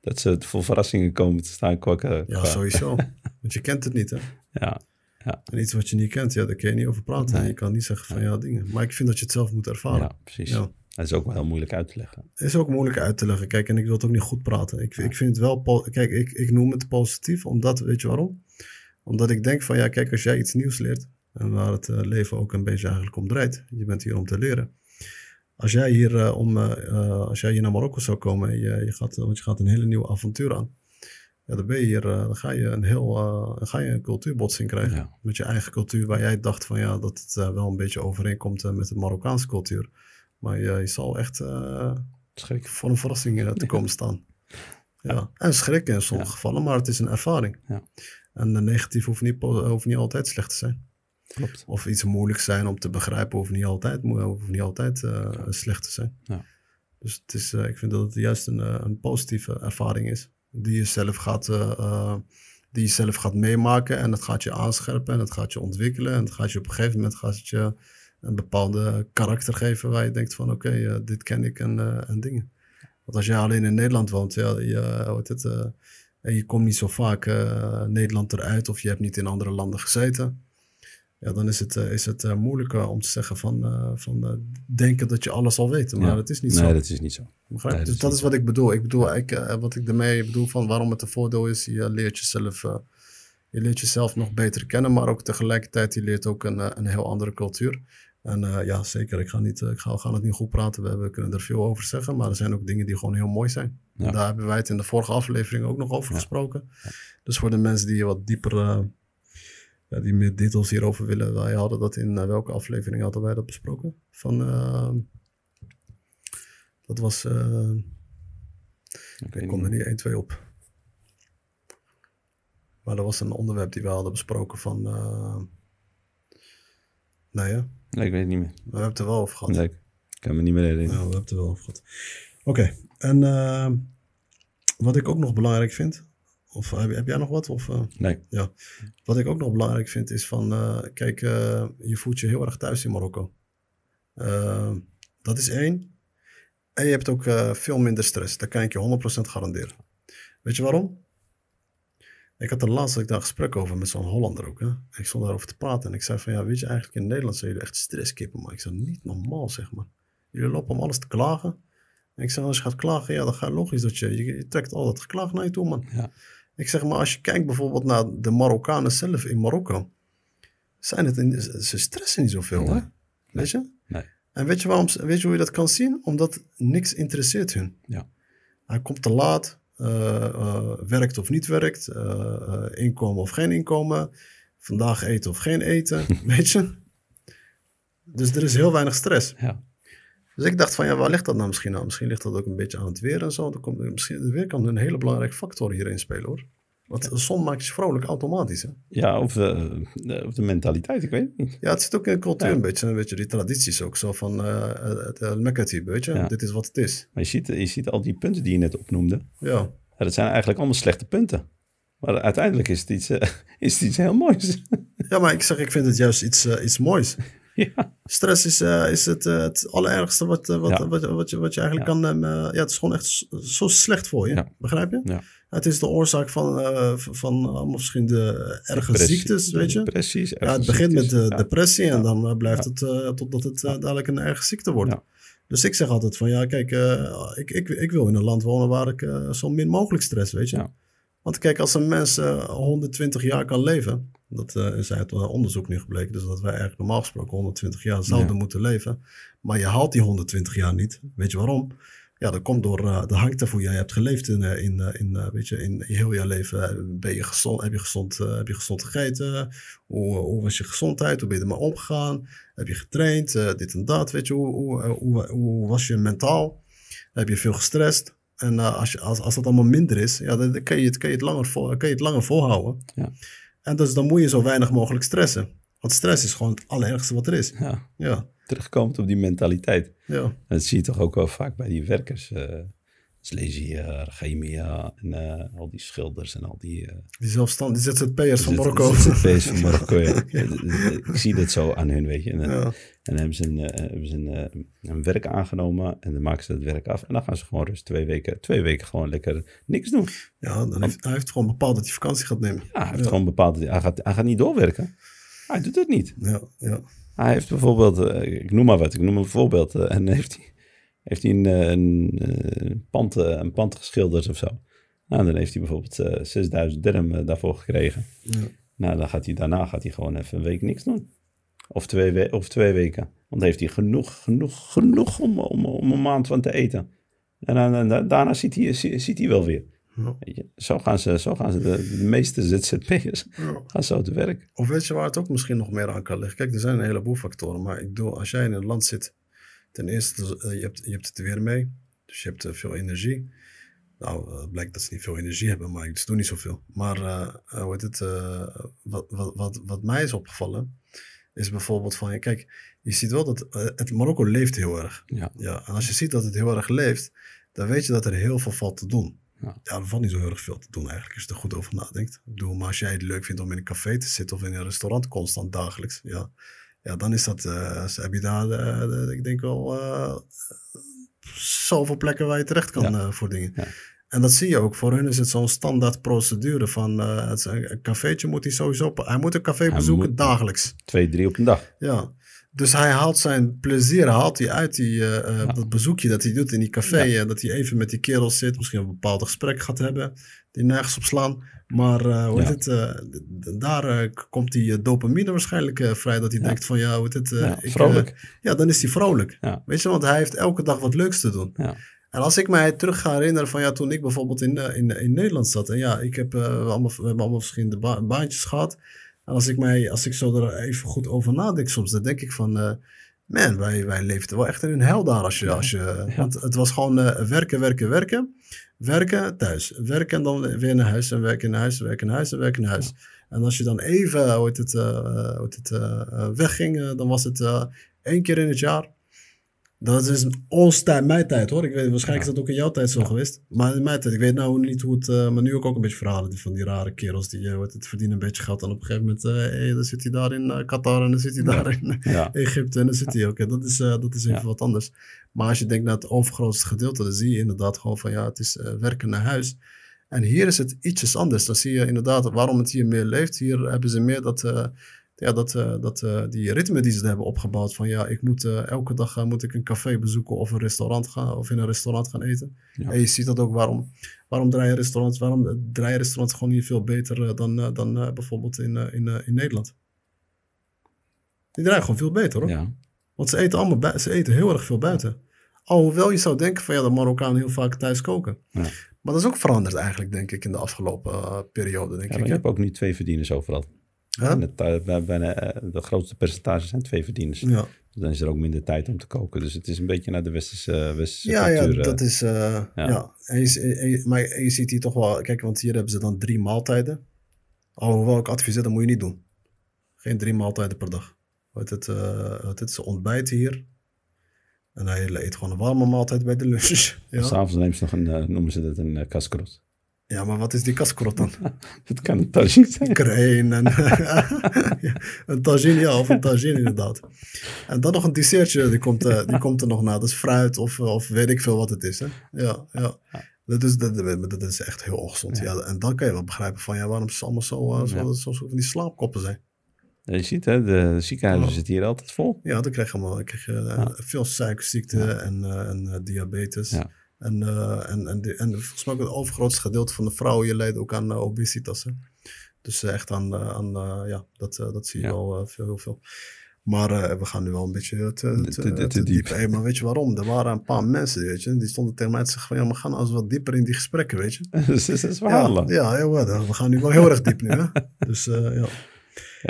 dat ze voor verrassingen komen te staan kwakken. Ja, sowieso. Want je kent het niet, hè? Ja. Ja. En iets wat je niet kent, ja, daar kun je niet over praten. Nee. Je kan niet zeggen van ja, dingen. Maar ik vind dat je het zelf moet ervaren. Ja, precies. Ja. Dat is ook wel heel moeilijk uit te leggen. Het is ook moeilijk uit te leggen. Kijk, en ik wil het ook niet goed praten. Ik, ik vind het wel... Kijk, ik, ik noem het positief, omdat... Weet je waarom? Omdat ik denk van, ja, kijk, als jij iets nieuws leert... en waar het uh, leven ook een beetje eigenlijk om draait... je bent hier om te leren. Als jij hier, uh, om, uh, als jij hier naar Marokko zou komen... En je, je gaat, want je gaat een hele nieuwe avontuur aan... Ja, dan ben je hier, dan ga je een heel, dan ga je een cultuurbotsing krijgen. Ja. Met je eigen cultuur, waar jij dacht van ja, dat het wel een beetje overeenkomt met de Marokkaanse cultuur. Maar je, je zal echt uh, voor een verrassing te komen staan. Ja. En schrikken in sommige gevallen, maar het is een ervaring. Ja. En negatief hoeft niet, hoeft niet altijd slecht te zijn. Klopt. Of iets moeilijk zijn om te begrijpen, hoeft niet altijd, hoeft niet altijd uh, slecht te zijn. Ja. Dus het is, ik vind dat het juist een, een positieve ervaring is. Die je zelf gaat, die je zelf gaat meemaken. En dat gaat je aanscherpen en dat gaat je ontwikkelen. En dat gaat je op een gegeven moment gaat je een bepaalde karakter geven waar je denkt van oké, okay, uh, dit ken ik en, uh, en dingen. Want als jij alleen in Nederland woont, ja, je, wat het, uh, en je komt niet zo vaak Nederland eruit of je hebt niet in andere landen gezeten, ja, dan is het, is het moeilijker om te zeggen van, van denken dat je alles al weet. Maar ja. dat is niet nee, zo. Nee, dat is niet zo. Nee, dus dat, is wat ik bedoel. Ik bedoel, ik, wat ik ermee bedoel van waarom het een voordeel is, je leert jezelf je leert jezelf nog beter kennen, maar ook tegelijkertijd je leert ook een, een heel andere cultuur. En eh, ja, zeker. Ik ga, niet, eh, ik ga, gaan het niet goed praten. We, hebben- we kunnen er veel over zeggen. Maar er zijn ook dingen die gewoon heel mooi zijn. Ja. Daar hebben wij het in de vorige aflevering ook nog over Ja. gesproken. Dus voor de mensen die wat dieper, eh, ja, die meer details hierover willen. Wij hadden dat in welke aflevering hadden wij dat besproken? Van, dat was, Ik kom er niet 1, 2 op. Maar dat was een onderwerp die we hadden besproken van, nee hè? Nee, ik weet het niet meer. We hebben het er wel over gehad. Nee, ik kan me niet meer herinneren. Ja, we hebben het er wel over gehad. Oké, en eh, wat ik ook nog belangrijk vind, of heb, heb jij nog wat? Of, eh, Nee. ja. Wat ik ook nog belangrijk vind is van, eh, kijk, eh, je voelt je heel erg thuis in Marokko. Eh, dat is één. En je hebt ook eh, veel minder stress. Dat kan ik je 100% garanderen. Weet je waarom? Ik had er laatst had ik daar een gesprek over met zo'n Hollander ook. Hè? Ik stond daarover te praten en ik zei van ja, weet je eigenlijk in Nederland zijn jullie echt stresskippen, maar ik zei niet normaal zeg maar. Jullie lopen om alles te klagen. En ik zeg als je gaat klagen, ja dan ga je logisch dat je, je, je trekt al dat geklaag naar je toe man. Ja. Ik zeg maar als je kijkt bijvoorbeeld naar de Marokkanen zelf in Marokko, zijn het in, ze stressen niet zoveel Nee. hoor. Weet je? Nee. En weet je, waarom, weet je hoe je dat kan zien? Omdat niks interesseert hun. Ja. Hij komt te laat, werkt of niet werkt, eh, eh, inkomen of geen inkomen, vandaag eten of geen eten, weet je? Dus er is heel weinig stress. Ja. Dus ik dacht van, ja, waar ligt dat nou misschien aan? Misschien ligt dat ook een beetje aan het weer en zo. Dan komt, misschien, het weer kan een hele belangrijke factor hierin spelen, hoor. Want de zon maakt je vrolijk automatisch, hè? Ja, of, de- of de mentaliteit, ik weet het niet. Ja, het zit ook in de cultuur Ja. een beetje. Een beetje die tradities ook. Zo van eh, het uh, Mekka-type, weet je? Ja. Dit is wat het is. Maar je ziet, je ziet al die punten die je net opnoemde. Ja. Ja, dat zijn eigenlijk allemaal slechte punten. Maar uiteindelijk is het iets, eh, is het iets heel moois. ja, maar ik zeg, ik vind het juist iets, eh, iets moois. ja. Stress is, is het, eh, het allerergste wat, wat, Ja. wat, wat, je, wat je eigenlijk Ja. kan... ja, het is gewoon echt zo- slecht voor je. Ja. Begrijp je? Het is de oorzaak van, eh, van- van allemaal verschillende erge Depressie- ziektes, weet je? Ja, het begint met de Ja. depressie en dan eh, blijft het eh, totdat het eh, dadelijk een erge ziekte wordt. Dus ik zeg altijd van ja, kijk, eh, ik, ik, ik wil in een land wonen waar ik eh, zo min mogelijk stress, weet je. Want kijk, als een mens eh, 120 jaar kan leven, dat eh, is uit onderzoek nu gebleken, dus dat wij eigenlijk normaal gesproken 120 jaar zouden moeten leven. Maar je haalt die 120 jaar niet. Weet je waarom? Ja, dat komt door, eh dat hangt af hoe jij hebt geleefd in, eh, in, eh, in, weet je, in heel je leven. Ben je gezond, heb, je gezond, heb je gezond gegeten? Hoe, hoe was je gezondheid? Hoe ben je ermee omgegaan? Heb je getraind? Dit en dat, weet je. Hoe, hoe, hoe, hoe was je mentaal? Heb je veel gestrest? En als, je, als, als dat allemaal minder is, ja, dan dan kan je het, kan je het, langer, vol, kan je het langer volhouden. Ja. En dus dan moet je zo weinig mogelijk stressen. Want stress is gewoon het allerergste wat er is. Ja, Ja, terugkomend op die mentaliteit. ja. En dat zie je toch ook wel vaak bij die werkers. eh Slesia, Chemia en eh, al die schilders en al die... eh, Die zelfstand, die ZZP'ers van Marokko. ZZP'ers van Marokko, ja. Ik zie dit zo aan hun, weet je. En, dan- Ja. en dan hebben ze, een, hebben ze een, een werk aangenomen en dan maken ze het werk af. En dan gaan ze gewoon rust twee weken, twee weken gewoon lekker niks doen. Ja, dan heeft, hij heeft gewoon bepaald dat hij vakantie gaat nemen. Ja, hij heeft gewoon bepaald, hij gaat, hij gaat niet doorwerken. Hij doet het niet. Ja, ja. Hij heeft bijvoorbeeld, eh, ik noem maar wat, ik noem een voorbeeld. eh, en heeft hij, heeft hij een, eh, een, eh, pand, een pand geschilderd of zo. Nou, dan heeft hij bijvoorbeeld eh 6000 dirham daarvoor gekregen. ja. Nou, dan gaat hij, daarna gaat hij gewoon even een week niks doen. Of twee, we- of twee weken. Want dan heeft hij genoeg, genoeg, genoeg om, om, om een maand van te eten. En dan, daarna ziet hij, zie- ziet hij wel weer. Ja. Weet je? Zo gaan ze, zo gaan ze de, de meeste ZZP'ers Ja. gaan zo te werk. Of weet je waar het ook misschien nog meer aan kan liggen? Kijk, er zijn een heleboel factoren. Maar ik bedoel, als jij in een land zit, ten eerste, eh, je hebt, je hebt het weer mee. Dus je hebt eh, veel energie. Nou, eh, blijkt dat ze niet veel energie hebben, maar ze doen niet zoveel. Maar hoe heet het, wat, wat, wat, wat mij is opgevallen, is bijvoorbeeld van, kijk, je ziet wel dat het Marokko leeft heel erg. Ja. Ja, en als je ziet dat het heel erg leeft, dan weet je dat er heel veel valt te doen. Ja. Er valt niet zo heel erg veel te doen eigenlijk, als je er goed over nadenkt. Ik bedoel, maar als jij het leuk vindt om in een café te zitten of in een restaurant constant dagelijks, ja, ja dan is dat, eh, heb je daar, eh, ik denk wel, eh, zoveel plekken waar je terecht kan Ja. voor dingen. Ja. En dat zie je ook. Voor hun is het zo'n standaard procedure van het een cafeetje moet hij sowieso, hij moet een café Hij bezoeken dagelijks. Twee, drie op een dag. Ja, Dus hij haalt zijn plezier haalt hij uit die, eh, eh, dat bezoekje dat hij doet in die café. en dat hij even met die kerels zit. Misschien een bepaald gesprek gaat hebben. Die nergens op slaan. Maar uh, hoe Ja. het, eh, daar eh, komt die dopamine waarschijnlijk eh, vrij. Dat hij denkt van ja, hoe het, eh, Ja, ik, vrolijk. eh, ja, dan is hij vrolijk. Weet je, want hij heeft elke dag wat leuks te doen. Ja. En als ik mij terug ga herinneren van ja, toen ik bijvoorbeeld in, eh, in, in Nederland zat. En ja, ik heb, eh, we, allemaal, we hebben allemaal verschillende ba- baantjes gehad. En als ik, mij, als ik zo er even goed over nadenk soms, dan denk ik van... eh, man, wij, wij leefden wel echt in een hel daar. Als je, als je, Want het was gewoon eh, werken, werken, werken. Werken, thuis. Werken en dan weer naar huis. En werken naar huis, werken naar huis en werken naar huis. En als je dan even, hoe het, eh, hoe heet het, eh, eh, wegging, eh, dan was het eh, één keer in het jaar. Dat is tijd, mijn tijd hoor. Ik weet, waarschijnlijk is dat ook in jouw tijd zo geweest. Maar in mijn tijd, ik weet nou niet hoe het... eh, maar nu ook, ook een beetje verhalen van die rare kerels die eh, wat het verdienen een beetje geld. En op een gegeven moment, eh hey, dan zit hij daar in eh, Qatar en dan zit hij daar in. Egypte en dan zit hij ook. Dat, is, eh, dat is even wat anders. Maar als je denkt naar het overgrootste gedeelte, dan zie je inderdaad gewoon van ja, het is eh, werken naar huis. En hier is het ietsjes anders. Dan zie je inderdaad waarom het hier meer leeft. Hier hebben ze meer dat, eh, ja, dat, eh, dat, eh, die ritme die ze hebben opgebouwd. Van ja, ik moet eh, elke dag moet ik een café bezoeken of een restaurant gaan of in een restaurant gaan eten. Ja. En je ziet dat ook waarom, waarom draaien restaurants, waarom draaien restaurants gewoon hier veel beter dan, dan bijvoorbeeld in, in, in Nederland. Die draaien gewoon veel beter hoor. Ja. Want ze eten allemaal ze eten heel erg veel buiten. Alhoewel je zou denken van ja, de Marokkanen heel vaak thuis koken. Ja. Maar dat is ook veranderd eigenlijk, denk ik, in de afgelopen periode, denk Ja, ik. maar je hebt ook nu twee verdieners overal. Huh? En het, eh, bijna, eh, de grootste percentage zijn twee verdieners. Ja, Dan is er ook minder tijd om te koken. Dus het is een beetje naar de westerse, westerse ja, ja, cultuur. eh, dat is... ja. En je, en je- maar je ziet hier toch wel... Kijk, want hier hebben ze dan drie maaltijden. Alhoewel ik adviseer, dat moet je niet doen. Geen drie maaltijden per dag. Wat het, wat het, ze ontbijten hier. En hij eet gewoon een warme maaltijd bij de lunch. Ja, S'avonds nemen ze nog een, noemen ze dat een uh, kaskrot. Ja maar wat is die kaskrot dan? Het kan een tagine zijn. Kreen en een tagine, ja, of een tagine inderdaad. En dan nog een dessertje, die komt, eh, die komt er nog na. Dat is fruit of, eh, of weet ik veel wat het is. Hè? Ja, ja. Dat, is, dat, dat is echt heel ongezond. Ja. en dan kan je wel begrijpen van ja, waarom ze allemaal zo, eh, zo, Ja. zo, zo van die slaapkoppen zijn. Je ziet, hè, de ziekenhuizen zitten hier altijd vol. Ja, dan krijg je, allemaal, krijg je eh, veel suikerziekte Ja. en, eh, en eh, diabetes. Ja. En, eh, en, en, en volgens mij ook het overgrootste gedeelte van de vrouwen je leidt ook aan eh, obesitas. Hè? Dus eh, echt aan, aan ja, dat, dat zie je Ja. wel veel, heel veel. Maar we gaan nu wel een beetje te, te, Te- te- te te diep. Hey, maar weet je waarom? Er waren een paar mensen, weet je, die stonden tegen mij te zeggen van ja, maar gaan eens wat dieper in die gesprekken, weet je. dus dat is Ja, verhalen. Ja, ja. We gaan nu wel heel erg diep nu, hè. Dus eh, ja.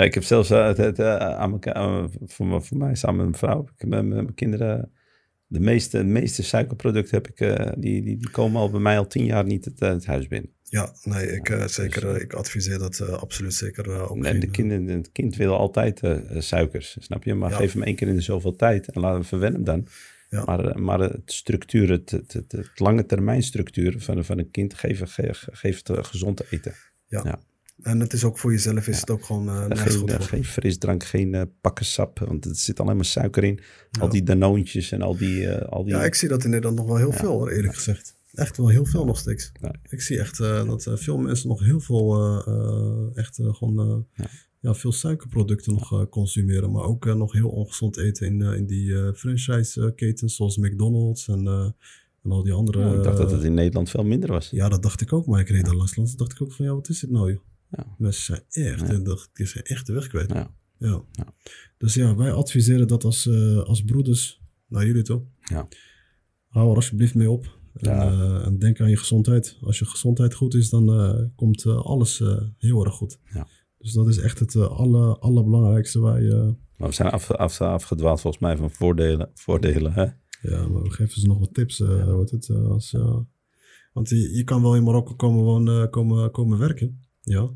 ik heb zelfs het, aan elkaar, voor, voor mij samen met mijn vrouw, ik met mijn kinderen, de meeste, meeste suikerproducten heb ik, eh, die, die, die komen al bij mij al tien jaar niet het, eh, het huis binnen. Ja, nee, ik, eh, zeker, dus, ik adviseer dat absoluut zeker ook En geen, de kinderen, het kind wil altijd suikers, snap je? Maar Ja. geef hem één keer in de zoveel tijd en laat hem verwennen dan. Ja. Maar, maar het structuur, het, het, het, het lange termijn structuur van, van een kind geven, ge, geef het gezond te eten. En het is ook voor jezelf is het ook gewoon eh nergens geen, goed eh, geen frisdrank, geen eh pakken sap, want er zit alleen maar suiker in. Al Ja. die danoontjes en al die... eh, al die Ja, ik zie dat in Nederland nog wel heel Ja. veel, hoor, eerlijk gezegd. Echt wel heel veel nog steeds. Ja. Ik zie echt eh, dat eh, veel mensen nog heel veel, eh, eh, echt eh, gewoon, eh, Ja. ja. veel suikerproducten nog eh, consumeren. Maar ook eh, nog heel ongezond eten in, eh, in die eh franchise-ketens zoals McDonald's en, eh, en al die andere. Ja, ik dacht dat eh, het in Nederland veel minder was. Ja, dat dacht ik ook, maar ik reed daar langs. Toen dacht ik ook van, ja, wat is dit nou, joh? Ja. Mensen zijn echt, dat- die zijn echt de weg kwijt. Ja. Dus ja, wij adviseren dat als, eh, als broeders naar jullie toe. Ja. Hou er alsjeblieft mee op. En, eh, en denk aan je gezondheid. Als je gezondheid goed is, dan eh, komt alles heel erg goed. Ja. Dus dat is echt het aller, allerbelangrijkste waar je... Maar we zijn af, af, afgedwaald volgens mij van voordelen. voordelen hè? Ja, maar we geven ze nog wat tips. het, als, want je, je kan wel in Marokko komen, wonen, komen, komen werken. Ja.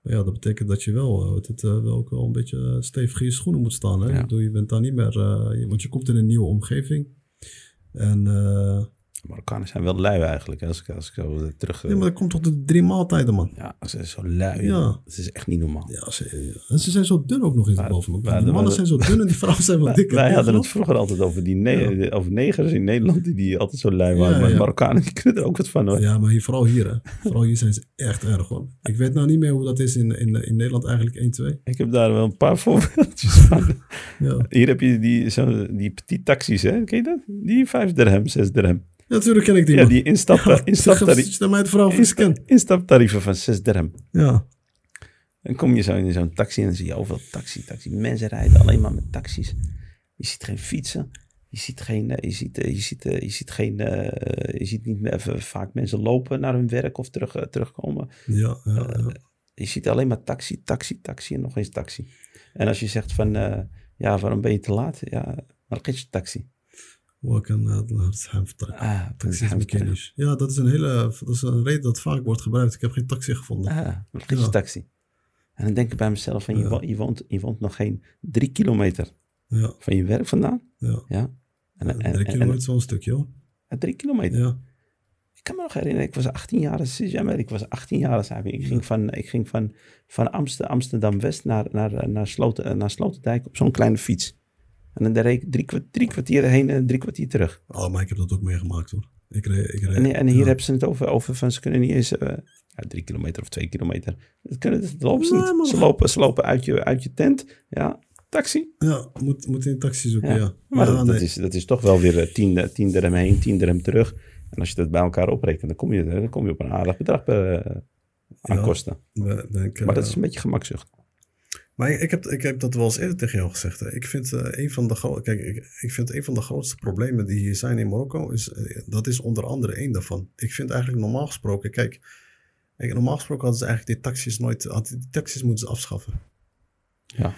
Maar ja, dat betekent dat je wel, eh, het, eh, wel ook wel een beetje stevig in je schoenen moet staan. Hè? Ja. Bedoel, je bent daar niet meer... eh, je- want je komt in een nieuwe omgeving. En... Marokkanen zijn wel lui eigenlijk. hè, Als ik, als ik zo terug... Ja, maar dat komt toch de drie maaltijden, man. Ja, ze zijn zo lui. Ja. Dat is echt niet normaal. Ja, ze. En ze zijn zo dun ook nog eens bovenop. Die mannen zijn zo dun en die vrouwen zijn wat dikker. Wij hadden het vroeger altijd over, die ne- over negers in Nederland die, die altijd zo lui waren. Ja, maar. Marokkanen die kunnen er ook wat van hoor. Ja, maar hier, vooral hier, hè. Vooral hier zijn ze echt erg, hoor. Ik weet nou niet meer hoe dat is in, in, in Nederland eigenlijk 1, 2. Ik heb daar wel een paar voorbeeldjes van. Ja. Hier heb je die, zo, die petit taxis, hè? Ken je dat? Die 5 dirham, 6 dirham. Natuurlijk ken ik die, Ja, man. die instap, instaptarief, Stel mij de vrouw of ik ze ken. instaptarieven van 6 dirham. Ja. Dan kom je zo in zo'n taxi en dan zie je overal taxi, taxi. Mensen rijden alleen maar met taxis. Je ziet geen fietsen. Je ziet geen, eh, je ziet, eh, je ziet, eh, je ziet geen, je ziet niet meer even vaak mensen lopen naar hun werk of terug, terugkomen. Ja, ja, ja. Je ziet alleen maar taxi, taxi, taxi en nog eens taxi. En als je zegt van, ja, waarom ben je te laat? Ja, maar je taxi. Welke naar het heim vertrekken. Ah, Taxi is mechanisch. Ja, dat is een hele, dat is een reden dat vaak wordt gebruikt. Ik heb geen taxi gevonden. Ah, Ja. taxi. En dan denk ik bij mezelf van, je, Ja. wo- je, woont, je woont nog geen drie kilometer Ja, van je werk vandaan. ja. Ja. En, en, Drie kilometer is wel een stukje, hoor. en- drie kilometer. Ja. Ik kan me nog herinneren, ik was 18 jaar, ja, maar ik was 18 jaar. ik. Ging van, ik ging van, van Amster- Amsterdam-West naar, naar, naar, Sloten, naar Sloterdijk op zo'n kleine fiets. En dan deed ik drie, kwa- drie kwartier heen en drie kwartier terug. Oh, maar ik heb dat ook meegemaakt, hoor. Ik reed, ik reed. En, en hier ja. hebben ze het over, over van ze kunnen niet eens eh, ja, drie kilometer of twee kilometer. Dat, kunnen, dat lopen ze Nee, Ze lopen, ze lopen uit, je, uit je tent. Ja, taxi. Ja, moet, moet in een taxi zoeken, Ja. ja. Maar dat, is, dat is toch wel weer eh, tien, eh, tien dirham heen, tien dirham terug. En als je dat bij elkaar oprekent, dan kom je, dan kom je op een aardig bedrag aan kosten. Denk, Maar dat is een beetje gemakzucht. Maar ik heb, ik heb dat wel eens eerder tegen jou gezegd. Hè. Ik vind, eh, een van de Kijk, ik, ik vind een van de grootste problemen die hier zijn in Marokko, is, eh, dat is onder andere één daarvan. Ik vind eigenlijk normaal gesproken, kijk, kijk, normaal gesproken hadden ze eigenlijk die taxis nooit, hadden die taxis moeten ze afschaffen. Ja.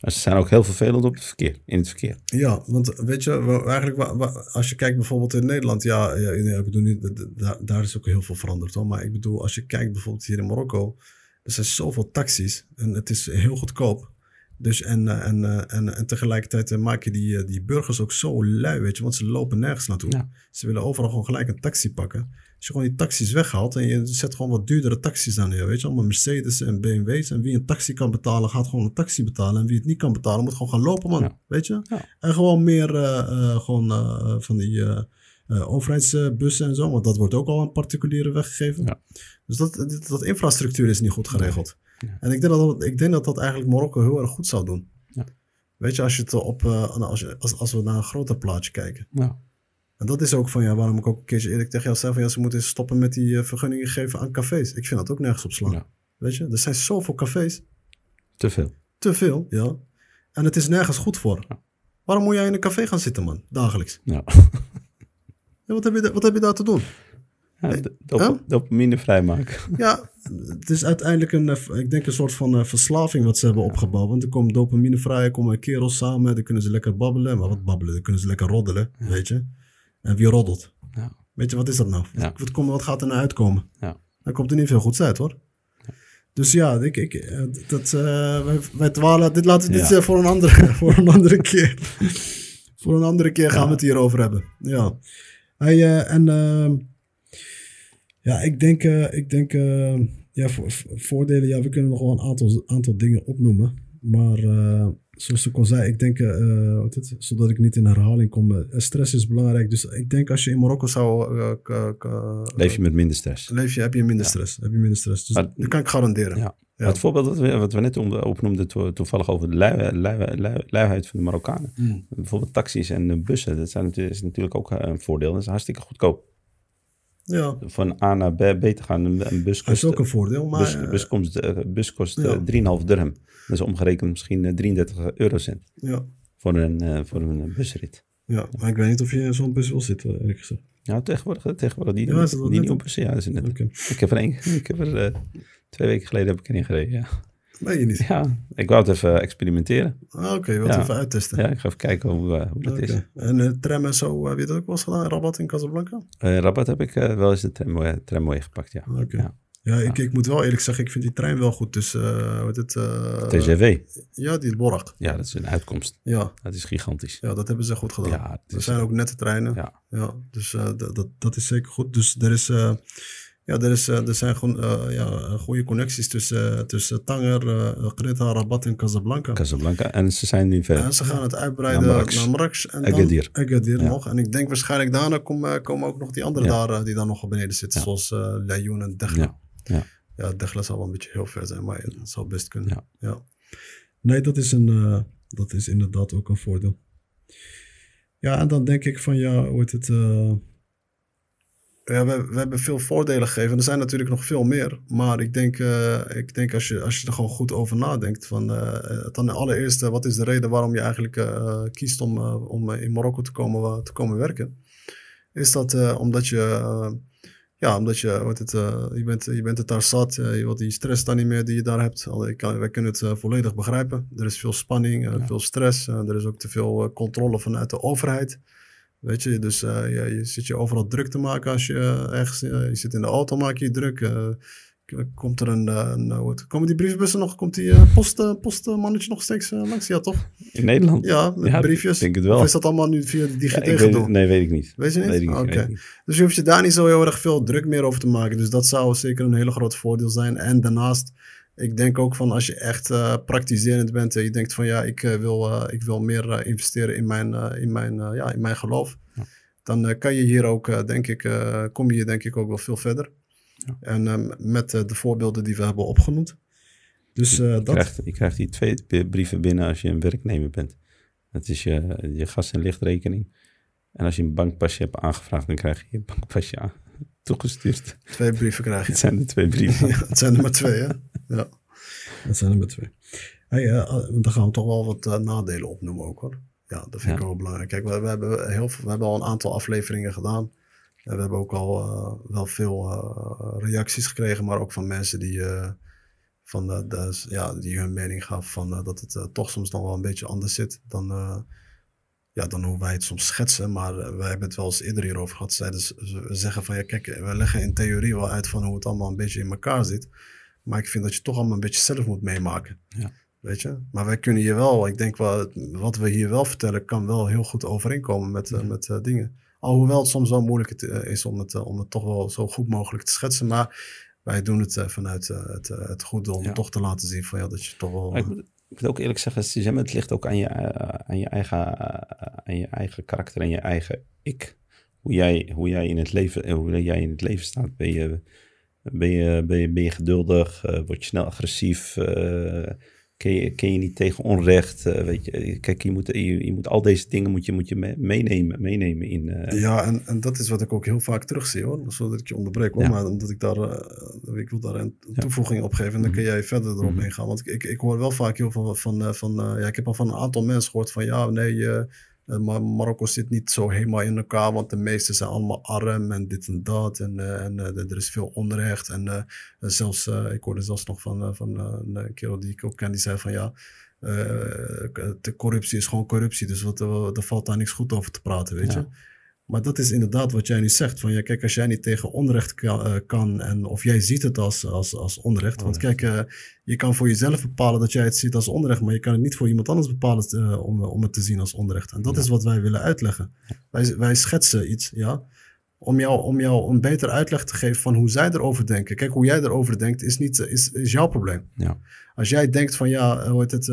En ze zijn ook heel vervelend op het verkeer, in het verkeer. Ja, want weet je, eigenlijk, wa- wa- als je kijkt bijvoorbeeld in Nederland, ja, ja, ik bedoel niet, daar, daar is ook heel veel veranderd hoor. Maar ik bedoel, als je kijkt bijvoorbeeld hier in Marokko, er zijn zoveel taxis en het is heel goedkoop. Dus en, eh, en, eh, en, en tegelijkertijd eh, maak je die, die burgers ook zo lui, weet je, want ze lopen nergens naartoe. Ja. Ze willen overal gewoon gelijk een taxi pakken. Als je gewoon die taxis weghaalt en je zet gewoon wat duurdere taxis aan neer, weet je, allemaal Mercedes en BMW's. En wie een taxi kan betalen, gaat gewoon een taxi betalen. En wie het niet kan betalen, moet gewoon gaan lopen, man. Ja. Weet je? Ja. En gewoon meer gewoon, van die eh, overheidsbussen en zo, want dat wordt ook al aan particulieren weggegeven. Ja. Dus dat, dat, dat infrastructuur is niet goed geregeld. Ja. En ik denk, dat, ik denk dat dat eigenlijk Marokko heel erg goed zou doen. Ja. Weet je, als, je het op, eh, als, je, als, als we naar een groter plaatje kijken. Ja. En dat is ook van, ja, waarom ik ook een keertje eerlijk tegen jou zei van, ja, ze moeten stoppen met die eh, vergunningen geven aan cafés. Ik vind dat ook nergens op slaan. Ja. Weet je, er zijn zoveel cafés, Te veel. te veel, ja. En het is nergens goed voor. Waarom moet jij in een café gaan zitten, man, dagelijks? Ja. Wat, heb je, wat heb je daar te doen? Ja, Huh? Dopamine vrijmaken. Ja, het is uiteindelijk een, eh, ik denk een soort van eh, verslaving wat ze hebben opgebouwd. Want er komt dopamine vrij, er komen kerels samen, dan kunnen ze lekker babbelen. Maar wat babbelen, dan kunnen ze lekker roddelen, weet je. En wie roddelt? Ja. Weet je, wat is dat nou? Wat, komt, wat gaat er nou uitkomen? Ja. Dan komt er niet veel goeds uit, hoor. Dus ja, ik, ik, eh, dat, wij, wij dwalen, dit laten we dit voor, een andere, voor een andere keer. voor een andere keer gaan we het hierover hebben. Ja. Hey, eh, en ehm, ja, ik denk, eh, ik denk eh, ja, voor, voor- voordelen, ja, we kunnen nog wel een aantal, aantal dingen opnoemen. Maar eh, zoals ik al zei, ik denk, eh, wat het, zodat ik niet in herhaling kom, stress is belangrijk. Dus ik denk als je in Marokko zou, eh, Leef je met minder stress. leef je, heb je minder stress. Heb je minder stress. Dus Maar- dat kan ik garanderen. Ja. Het voorbeeld dat we, wat we net opnoemden, to- toevallig over de lui, lui, lui- luiheid van de Marokkanen. Mm. Bijvoorbeeld taxis en bussen, dat zijn, natuurlijk- is natuurlijk ook eh, een voordeel. Dat is hartstikke goedkoop. Ja, Van A naar B, B te gaan, een, bus dat kost, is ook een voordeel. Maar bus, eh, bus, komt, eh, bus kost Ja. eh, 3,5 dirham. Dat is omgerekend misschien eh, 33 eurocent ja, voor een, voor een busrit. ja, maar ik weet niet of je in zo'n bus wil zitten, eerlijk gezegd. Ja, tegenwoordig, tegenwoordig die, Ja, dat die, die nieuwe bussen, ja, dat is net. Ik heb er één, ik heb er twee weken geleden heb ik erin gereden, ja. Nee, je niet. Ja, ik wou het even experimenteren. Ah, Oké, je wilt Ja. even uittesten. Ja, ik ga even kijken hoe, eh, hoe dat is. En eh, tram en zo, heb je dat ook wel eens gedaan? Rabat in Casablanca? Eh Rabat heb ik eh, wel eens de tramway, tramway gepakt, ja. Oké. Ja. Ja, ik, ik moet wel eerlijk zeggen, ik vind die trein wel goed. Dus, eh wat het, eh, TGV. Ja, die Borak. Ja, dat is een uitkomst. Ja, Dat is gigantisch. ja, dat hebben ze goed gedaan. Ja, er zijn ook nette treinen. ja. Ja, dus eh, dat, dat, dat is zeker goed. Dus er, is, eh, ja, er, is, eh, er zijn gewoon eh, ja, goede connecties tussen, eh, tussen Tanger, uh, Greta, Rabat en Casablanca. Casablanca. En ze zijn nu ver. en ze gaan het uitbreiden Naar naar Marrakesh. En dan Agadir. Agadir Ja. nog. En ik denk waarschijnlijk daarna komen, komen ook nog die andere Ja. daar die dan nog beneden zitten. Zoals uh, Layoun en Dechla. Ja. Ja. ja, Dechla zal wel een beetje heel ver zijn, maar het zou best kunnen. Ja. Nee, dat is, een, dat is inderdaad ook een voordeel. Ja, en dan denk ik van ja, hoe het... eh, ja, we, we hebben veel voordelen gegeven. Er zijn natuurlijk nog veel meer. Maar ik denk, eh, ik denk als, je, als je er gewoon goed over nadenkt. Van, eh, dan allereerst, eh, wat is de reden waarom je eigenlijk eh, kiest om, eh, om in Marokko te komen, te komen werken? Is dat eh, omdat je... eh, ja, omdat je, wat het, eh, je, bent, je bent het daar zat. eh, je wilt die stress dan niet meer die je daar hebt. Ik kan, wij kunnen het eh, volledig begrijpen. Er is veel spanning, eh, Ja. veel stress. eh, er is ook te veel eh, controle vanuit de overheid. Weet je, dus eh, je, je zit je overal druk te maken als je eh, ergens... eh, je zit in de auto, maak je je druk. komt er een... een komen die brievenbussen nog? Komt die post, postmannetje nog steeds langs? Ja, toch? In Nederland? Ja, met Ja, briefjes. ik denk het wel. Of is dat allemaal nu via de Ja, DigiT ik weet, gedoe? nee, weet ik niet. Weet je niet? Weet ik niet. Oké. weet ik niet. Dus je hoeft je daar niet zo heel erg veel druk meer over te maken. Dus dat zou zeker een hele groot voordeel zijn. En daarnaast, ik denk ook van als je echt eh, praktiserend bent en je denkt van ja, ik, eh, wil, eh, ik wil meer investeren in mijn, in mijn, ja, in mijn geloof. Ja. Dan kan je hier ook, denk ik, kom je hier denk ik ook wel veel verder. Ja. En met de voorbeelden die we hebben opgenoemd. Dus Je, dat, krijgt, je krijgt die twee brieven binnen als je een werknemer bent. Dat is je, je gas- en lichtrekening. En als je een bankpasje hebt aangevraagd, dan krijg je je bankpasje aan, toegestuurd. twee brieven krijg je. Het zijn de twee brieven. Ja, het zijn er maar twee, hè? Ja. Het zijn er maar twee. Hey, eh, dan gaan we toch wel wat eh, nadelen opnoemen ook, hoor. Ja, dat vind ik wel belangrijk. Kijk, we, we, hebben heel veel, we hebben al een aantal afleveringen gedaan. En we hebben ook al wel veel reacties gekregen, maar ook van mensen die, van de, de- ja, die hun mening gaven van, dat het toch soms nog wel een beetje anders zit dan, ja, dan hoe wij het soms schetsen. Maar wij hebben het wel eens eerder hierover gehad. Ze- ze zeggen van ja, kijk, we leggen in theorie wel uit van hoe het allemaal een beetje in elkaar zit. Maar ik vind dat je toch allemaal een beetje zelf moet meemaken. Ja. Weet je? Maar wij kunnen hier wel, ik denk wel, het- wat we hier wel vertellen, kan wel heel goed overeenkomen met, eh, met eh, dingen. Alhoewel het soms wel moeilijk het, eh, is om het, om het toch wel zo goed mogelijk te schetsen. Maar wij doen het vanuit het, het goede om Ja. toch te laten zien van ja, dat je toch wel. Ik, moet, ik moet ook eerlijk zeggen, Suzanne, het ligt ook aan je, aan, je eigen, aan je eigen karakter en je eigen ik. Hoe jij, hoe jij, in, het leven, hoe jij in het leven staat. Ben je, ben je, ben je, ben je geduldig? Eh, word je snel agressief? Eh, ken, je, ken je niet tegen onrecht? Eh, weet je, kijk, je moet, je, je moet al deze dingen moet je, moet je me- meenemen, meenemen in... Ja, en, en dat is wat ik ook heel vaak terugzie hoor. Zodat ik je onderbreek hoor. Ja. Maar omdat ik daar, ik wil daar een toevoeging op geven. En dan Mhm. kun jij verder erop Mhm. ingaan. Want ik, ik, ik hoor wel vaak heel veel van, van eh, ja, ik heb al van een aantal mensen gehoord van ja, nee, eh, maar Marokko zit niet zo helemaal in elkaar. Want de meesten zijn allemaal arm en dit en dat. En, eh, en eh, er is veel onrecht. En eh, zelfs, eh, ik hoorde zelfs nog van, eh, van eh, een kerel die ik ook ken, die zei van ja, eh, de corruptie is gewoon corruptie. Dus wat, eh, er valt daar niks goed over te praten, weet Ja. je. Maar dat is inderdaad wat jij nu zegt. Van ja, kijk, als jij niet tegen onrecht kan, eh, kan en of jij ziet het als, als, als onrecht. Want kijk, eh, je kan voor jezelf bepalen dat jij het ziet als onrecht, maar je kan het niet voor iemand anders bepalen eh, om, om het te zien als onrecht. En dat Ja. is wat wij willen uitleggen. Wij, wij schetsen iets, ja. Om jou, om jou een beter uitleg te geven van hoe zij erover denken. Kijk, hoe jij erover denkt is, niet, is, is jouw probleem. Ja. Als jij denkt van ja, hoe heet het,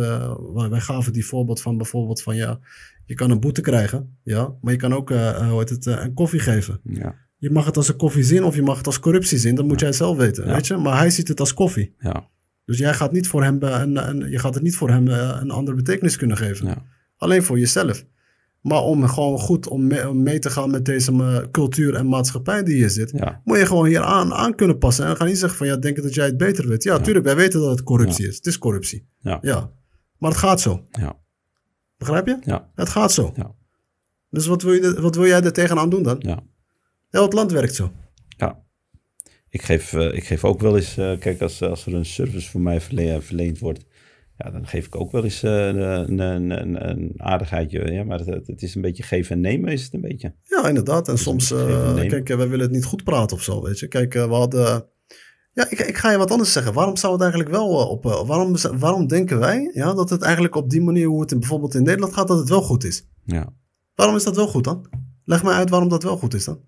wij gaven die voorbeeld van bijvoorbeeld van ja, je kan een boete krijgen, ja, maar je kan ook eh, eh, hoe heet het, eh, een koffie geven. ja, Je mag het als een koffie zien of je mag het als corruptie zien, dat moet jij zelf weten, Ja. weet je. Maar hij ziet het als koffie. ja, Dus jij gaat, niet voor hem, een, een, je gaat het niet voor hem een andere betekenis kunnen geven. ja, Alleen voor jezelf. Maar om gewoon goed om mee, om mee te gaan met deze cultuur en maatschappij die hier zit, ja, moet je gewoon hier aan, aan kunnen passen. En ga niet zeggen van ja, denk je dat jij het beter weet. Ja, Ja. tuurlijk, wij weten dat het corruptie is. Het is corruptie. ja, Ja. Maar het gaat zo. ja, Begrijp je? ja, Het gaat zo. Ja. Dus wat wil, je, wat wil jij er tegenaan doen dan? ja. Heel het land werkt zo. Ja. Ik geef, eh, ik geef ook wel eens, eh, kijk, als, als er een service voor mij verle- verleend wordt, ja, dan geef ik ook wel eens eh, een, een, een, een aardigheidje. Ja, maar het, het is een beetje geven en nemen, is het een beetje. Ja, inderdaad. En soms, en eh, kijk, eh, wij willen het niet goed praten of zo, weet je. Kijk, eh, we hadden, Ja, ik, ik ga je wat anders zeggen. Waarom zou het eigenlijk wel eh, op... eh, waarom, waarom denken wij ja, dat het eigenlijk op die manier hoe het in, bijvoorbeeld in Nederland gaat, dat het wel goed is? Ja. Waarom is dat wel goed dan? Leg mij uit waarom dat wel goed is dan.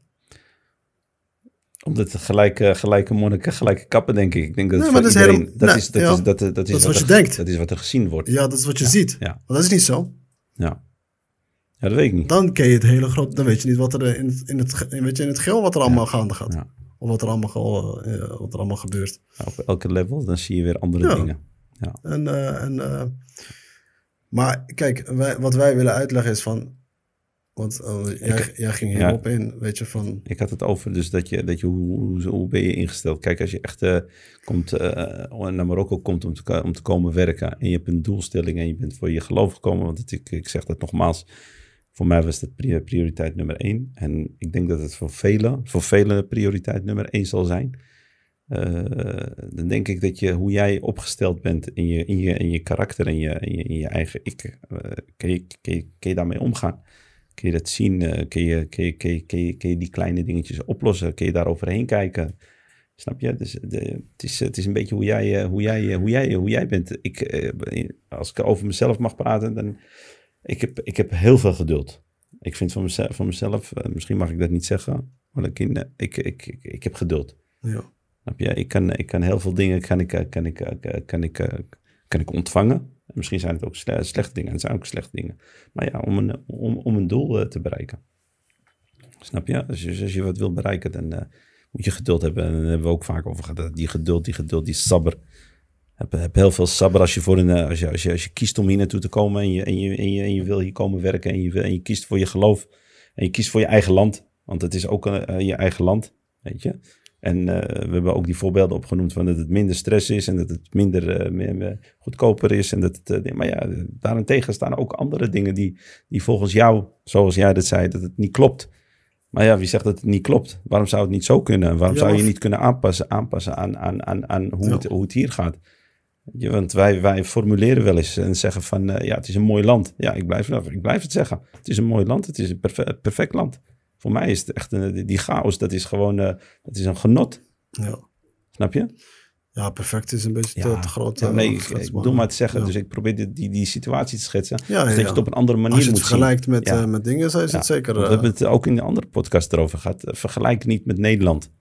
Omdat het gelijke, gelijke monniken, gelijke kappen, denk ik. Ik denk dat, Nee, voor dat is dat, is, dat, ja. is, dat, dat, is, is wat je er- denkt. Dat is wat er gezien wordt. Ja, dat is wat je ziet. Ja. Maar dat is niet zo. Ja. ja, dat weet ik niet. Dan ken je het hele groot... Dan weet je niet wat er in het, in het, weet je, in het geel wat er allemaal gaande gaat. Ja. Of wat er allemaal, eh, wat er allemaal gebeurt. Op elke level, dan zie je weer andere Ja. dingen. Ja. En, eh, en, eh, maar kijk, wij, wat wij willen uitleggen is van... Want jij, jij ging ja. hierop in, weet je, van... Ik had het over dus dat je, dat je hoe, hoe, hoe ben je ingesteld? Kijk, als je echt komt, naar Marokko komt om te, om te komen werken en je hebt een doelstelling en je bent voor je geloof gekomen, want het, ik, ik zeg dat nogmaals, voor mij was dat pri- prioriteit nummer één. En ik denk dat het voor velen, voor velen prioriteit nummer één zal zijn. Eh, dan denk ik dat je, hoe jij opgesteld bent in je, in je, in je karakter en je, in je, eigen ik, eh, kun, je, kun, je, kun je daarmee omgaan? Kun je dat zien? Eh, kun, je, kun, je, kun, je, kun, je, kun je die kleine dingetjes oplossen? Kun je daar overheen kijken? Snap je? Dus de, het, is, het is een beetje hoe jij, hoe jij, hoe jij, hoe jij bent. Ik, als ik over mezelf mag praten, dan ik heb ik heb heel veel geduld. Ik vind van mezelf, van mezelf eh, misschien mag ik dat niet zeggen, maar ik, ik, ik, ik, ik, ik heb geduld. Ja, Snap je? Ik kan, ik kan heel veel dingen kan ik, eh, kan ik, eh, kan ik, eh, kan ik ontvangen. En misschien zijn het ook sle- slechte dingen. En het zijn ook slechte dingen. Maar ja, om een, om, om een doel eh, te bereiken. Snap je? Als je, als je wat wil bereiken, dan eh, moet je geduld hebben. En daar hebben we ook vaak over gehad. Die geduld, die geduld, die sabber. Heb, heb heel veel sabber als je, voor een, eh, als, je, als, je, als je kiest om hier naartoe te komen. En je, en, je, en, je, en je wil hier komen werken. En je, wil, en je kiest voor je geloof. En je kiest voor je eigen land. Want het is ook eh, eh, je eigen land. Weet je? En we hebben ook die voorbeelden opgenoemd van dat het minder stress is en dat het minder meer, meer goedkoper is. En dat het, maar ja, daarentegen staan ook andere dingen die, die volgens jou, zoals jij dat zei, dat het niet klopt. Maar ja, wie zegt dat het niet klopt? Waarom zou het niet zo kunnen? Waarom Ja, zou je niet kunnen aanpassen, aanpassen aan, aan, aan, aan hoe, Ja. het, hoe het hier gaat? Want wij, wij formuleren wel eens en zeggen van eh, ja, het is een mooi land. Ja, ik blijf, ik blijf het zeggen. Het is een mooi land, het is een perfe- perfect land. Voor mij is het echt een, die chaos, dat is gewoon eh, dat is een genot. ja. Snap je? ja, perfect is een beetje te, te groot. Ja, eh, nee, ik, ik maar- te zeggen. Ja. Dus ik probeer die, die, die situatie te schetsen. Ja, dus dat je het op een andere manier Als je het moet zien. vergelijkt met, met dingen, zo is het zeker... We eh, hebben het ook in de andere podcast erover gehad. Eh, Vergelijk niet met Nederland.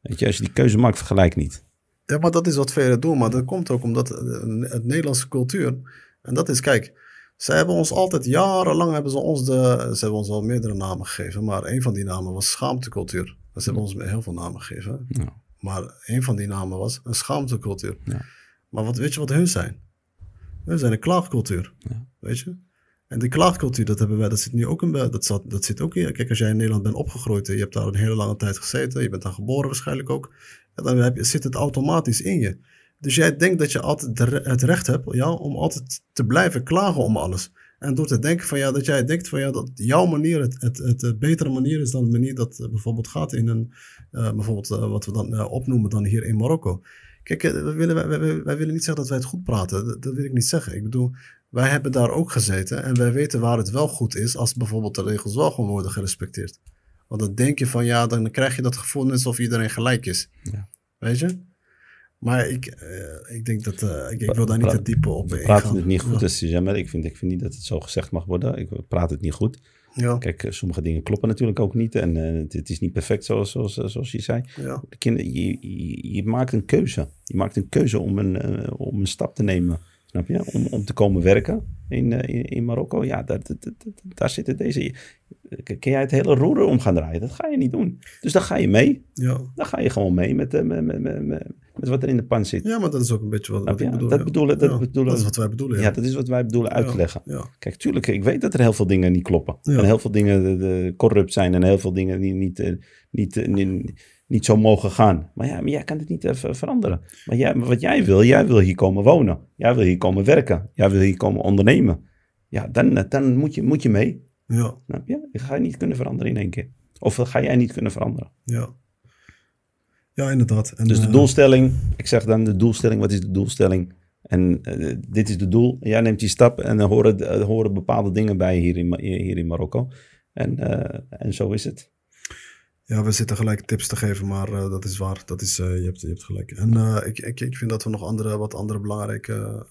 Weet je, als je die keuze maakt, vergelijk niet. Ja, maar dat is wat velen doen. Maar dat komt ook omdat het Nederlandse cultuur. En dat is, kijk, zij hebben ons altijd jarenlang hebben ze ons de. Ze hebben ons al meerdere namen gegeven. Maar een van die namen was schaamtecultuur. Ze hebben ons heel veel namen gegeven. Ja. Maar een van die namen was een schaamtecultuur. Ja. Maar wat, weet je wat hun zijn? Hun zijn een klaagcultuur. Ja. Weet je? En die klaagcultuur, dat hebben wij, dat zit nu ook in, dat zat, dat zit ook in. Kijk, als jij in Nederland bent opgegroeid en je hebt daar een hele lange tijd gezeten, je bent daar geboren waarschijnlijk ook, ja, dan heb je, zit het automatisch in je. Dus jij denkt dat je altijd het recht hebt ja, om altijd te blijven klagen om alles. En door te denken van ja, dat jij denkt van ja, dat jouw manier het, het, het, eh, betere manier is dan de manier dat eh, bijvoorbeeld gaat in een, eh, bijvoorbeeld eh, wat we dan eh, opnoemen dan hier in Marokko. Kijk, eh, willen, wij, wij, wij willen niet zeggen dat wij het goed praten. Dat, dat wil ik niet zeggen. Ik bedoel, wij hebben daar ook gezeten en wij weten waar het wel goed is als bijvoorbeeld de regels wel gewoon worden gerespecteerd. Want dan denk je van ja, dan krijg je dat gevoel net alsof iedereen gelijk is. Ja. Weet je? Maar ik, eh, ik denk dat, eh, ik, ik wil daar niet te diep op ingaan. praten het niet goed. Ja. Dus, ja, maar ik, vind, ik vind niet dat het zo gezegd mag worden. Ik praten het niet goed. Ja, Kijk, eh, sommige dingen kloppen natuurlijk ook niet. En eh, het, het is niet perfect zoals, zoals, eh, zoals je zei. ja, De kinderen, je, je, je maakt een keuze. Je maakt een keuze om een, om een stap te nemen. Snap je? Om, om te komen werken in, in, in Marokko. Ja, daar, daar, zitten deze. Kun jij het hele roer om gaan draaien? Dat ga je niet doen. Dus dan ga je mee. ja. Dan ga je gewoon mee met, met, met, met, met, wat er in de pan zit. ja, maar dat is ook een beetje wat, ik bedoel. Dat ja. bedoelen- dat Ja, bedoelen- dat is wat wij bedoelen. Ja, Ja, dat is wat wij bedoelen uit te Ja, leggen. Ja, Kijk, tuurlijk, ik weet dat er heel veel dingen niet kloppen. En heel veel dingen de, de corrupt zijn en heel veel dingen die niet, eh, niet, eh, niet, niet zo mogen gaan. Maar ja, maar jij kan het niet even veranderen. Maar, jij, maar wat jij wil, jij wil hier komen wonen. Jij wil hier komen werken. Jij wil hier komen ondernemen. Ja, dan, eh, dan moet, je, moet je mee. ja, Snap je? Dat ga je niet kunnen veranderen in één keer. Of dat ga jij niet kunnen veranderen. ja. Ja, inderdaad. En, Dus de eh, doelstelling, ik zeg dan de doelstelling, wat is de doelstelling? En eh, dit is de doel. Jij neemt die stap en dan horen, er horen bepaalde dingen bij hier in, hier in Marokko. En, eh, en zo is het. Ja, we zitten gelijk tips te geven, maar uh, dat is waar. Dat is, je, hebt, je hebt gelijk. En ik, ik, ik vind dat we nog andere, wat andere belangrijke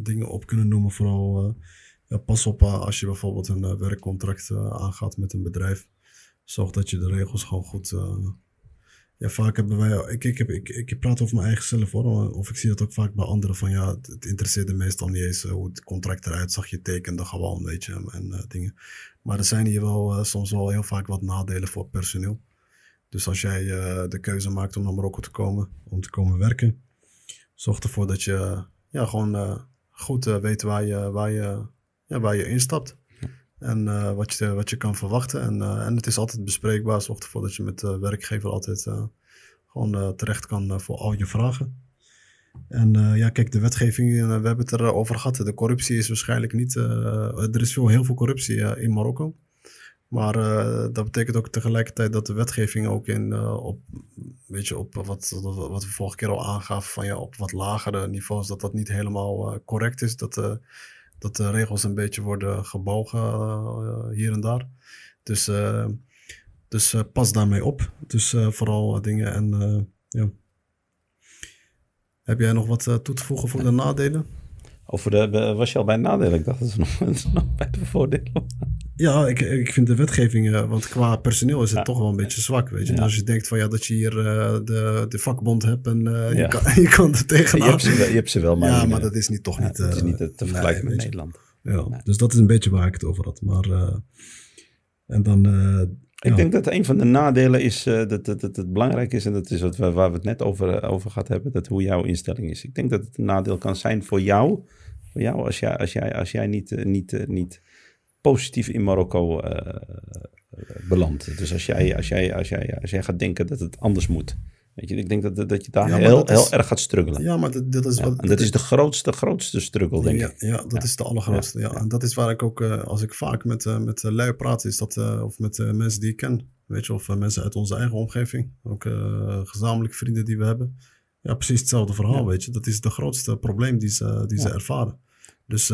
dingen op kunnen noemen. Vooral ja, pas op als je bijvoorbeeld een werkcontract aangaat met een bedrijf. Zorg dat je de regels gewoon goed. Ja, vaak hebben wij. Ik, ik, heb, ik, ik praat over mijn eigen zelf hoor. Of ik zie dat ook vaak bij anderen. Van ja, het interesseerde meestal niet eens hoe het contract eruit zag. Je tekende gewoon, weet je. En dingen. Maar er zijn hier wel uh, soms wel heel vaak wat nadelen voor personeel. Dus als jij de keuze maakt om naar Marokko te komen, om te komen werken, zorg ervoor dat je ja, gewoon goed weet waar je, waar, je, ja, waar je instapt. En wat, je, wat je kan verwachten. En, en het is altijd bespreekbaar. Zorg ervoor dat je met de werkgever altijd gewoon terecht kan voor al je vragen. En ja, kijk, de wetgeving, we hebben het erover gehad. De corruptie is waarschijnlijk niet. Er is veel, heel veel corruptie in Marokko. Maar dat betekent ook tegelijkertijd dat de wetgeving ook in, op, weet je, op wat, wat we vorige keer al aangaven, van ja, op wat lagere niveaus, dat dat niet helemaal correct is. Dat, dat de regels een beetje worden gebogen hier en daar. Dus, dus pas daarmee op. Dus vooral dingen en ja. Heb jij nog wat toe te voegen voor de nadelen? Over de, was je al bij nadelen? Ik dacht dat ze nog, bij de voordelen Ja, ik, ik vind de wetgeving, uh, want qua personeel is het toch wel een beetje zwak. Weet je? als je denkt van ja, dat je hier uh, de, de vakbond hebt en je, kan, je kan er tegenaan. Je hebt ze wel, je hebt ze wel maar, ja, maar dat is niet, toch niet... dat is niet te vergelijken nee, met Nederland. Ja, dus dat is een beetje waar ik het over had. Maar, en dan ik denk dat een van de nadelen is dat, dat, dat, het belangrijk is, en dat is wat we, waar we het net over, eh, over gehad hebben, dat hoe jouw instelling is. Ik denk dat het een nadeel kan zijn voor jou, voor jou als jij, als jij, als jij niet, niet, niet positief in Marokko belandt. Dus als jij, als, jij, als, jij, als jij gaat denken dat het anders moet. Weet je, ik denk dat, dat je daar heel, heel erg gaat struggelen. Ja, maar dat, dat is wat. en dat, is de grootste, grootste struggle, denk ja, ik. Ja, dat is de allergrootste. Ja. En dat is waar ik ook, uh, als ik vaak met, uh, met lui praat, is dat, uh, of met mensen die ik ken, weet je, of mensen uit onze eigen omgeving, ook gezamenlijke vrienden die we hebben. Ja, precies hetzelfde verhaal, weet je. Dat is het grootste probleem die ze, die ze ervaren. Dus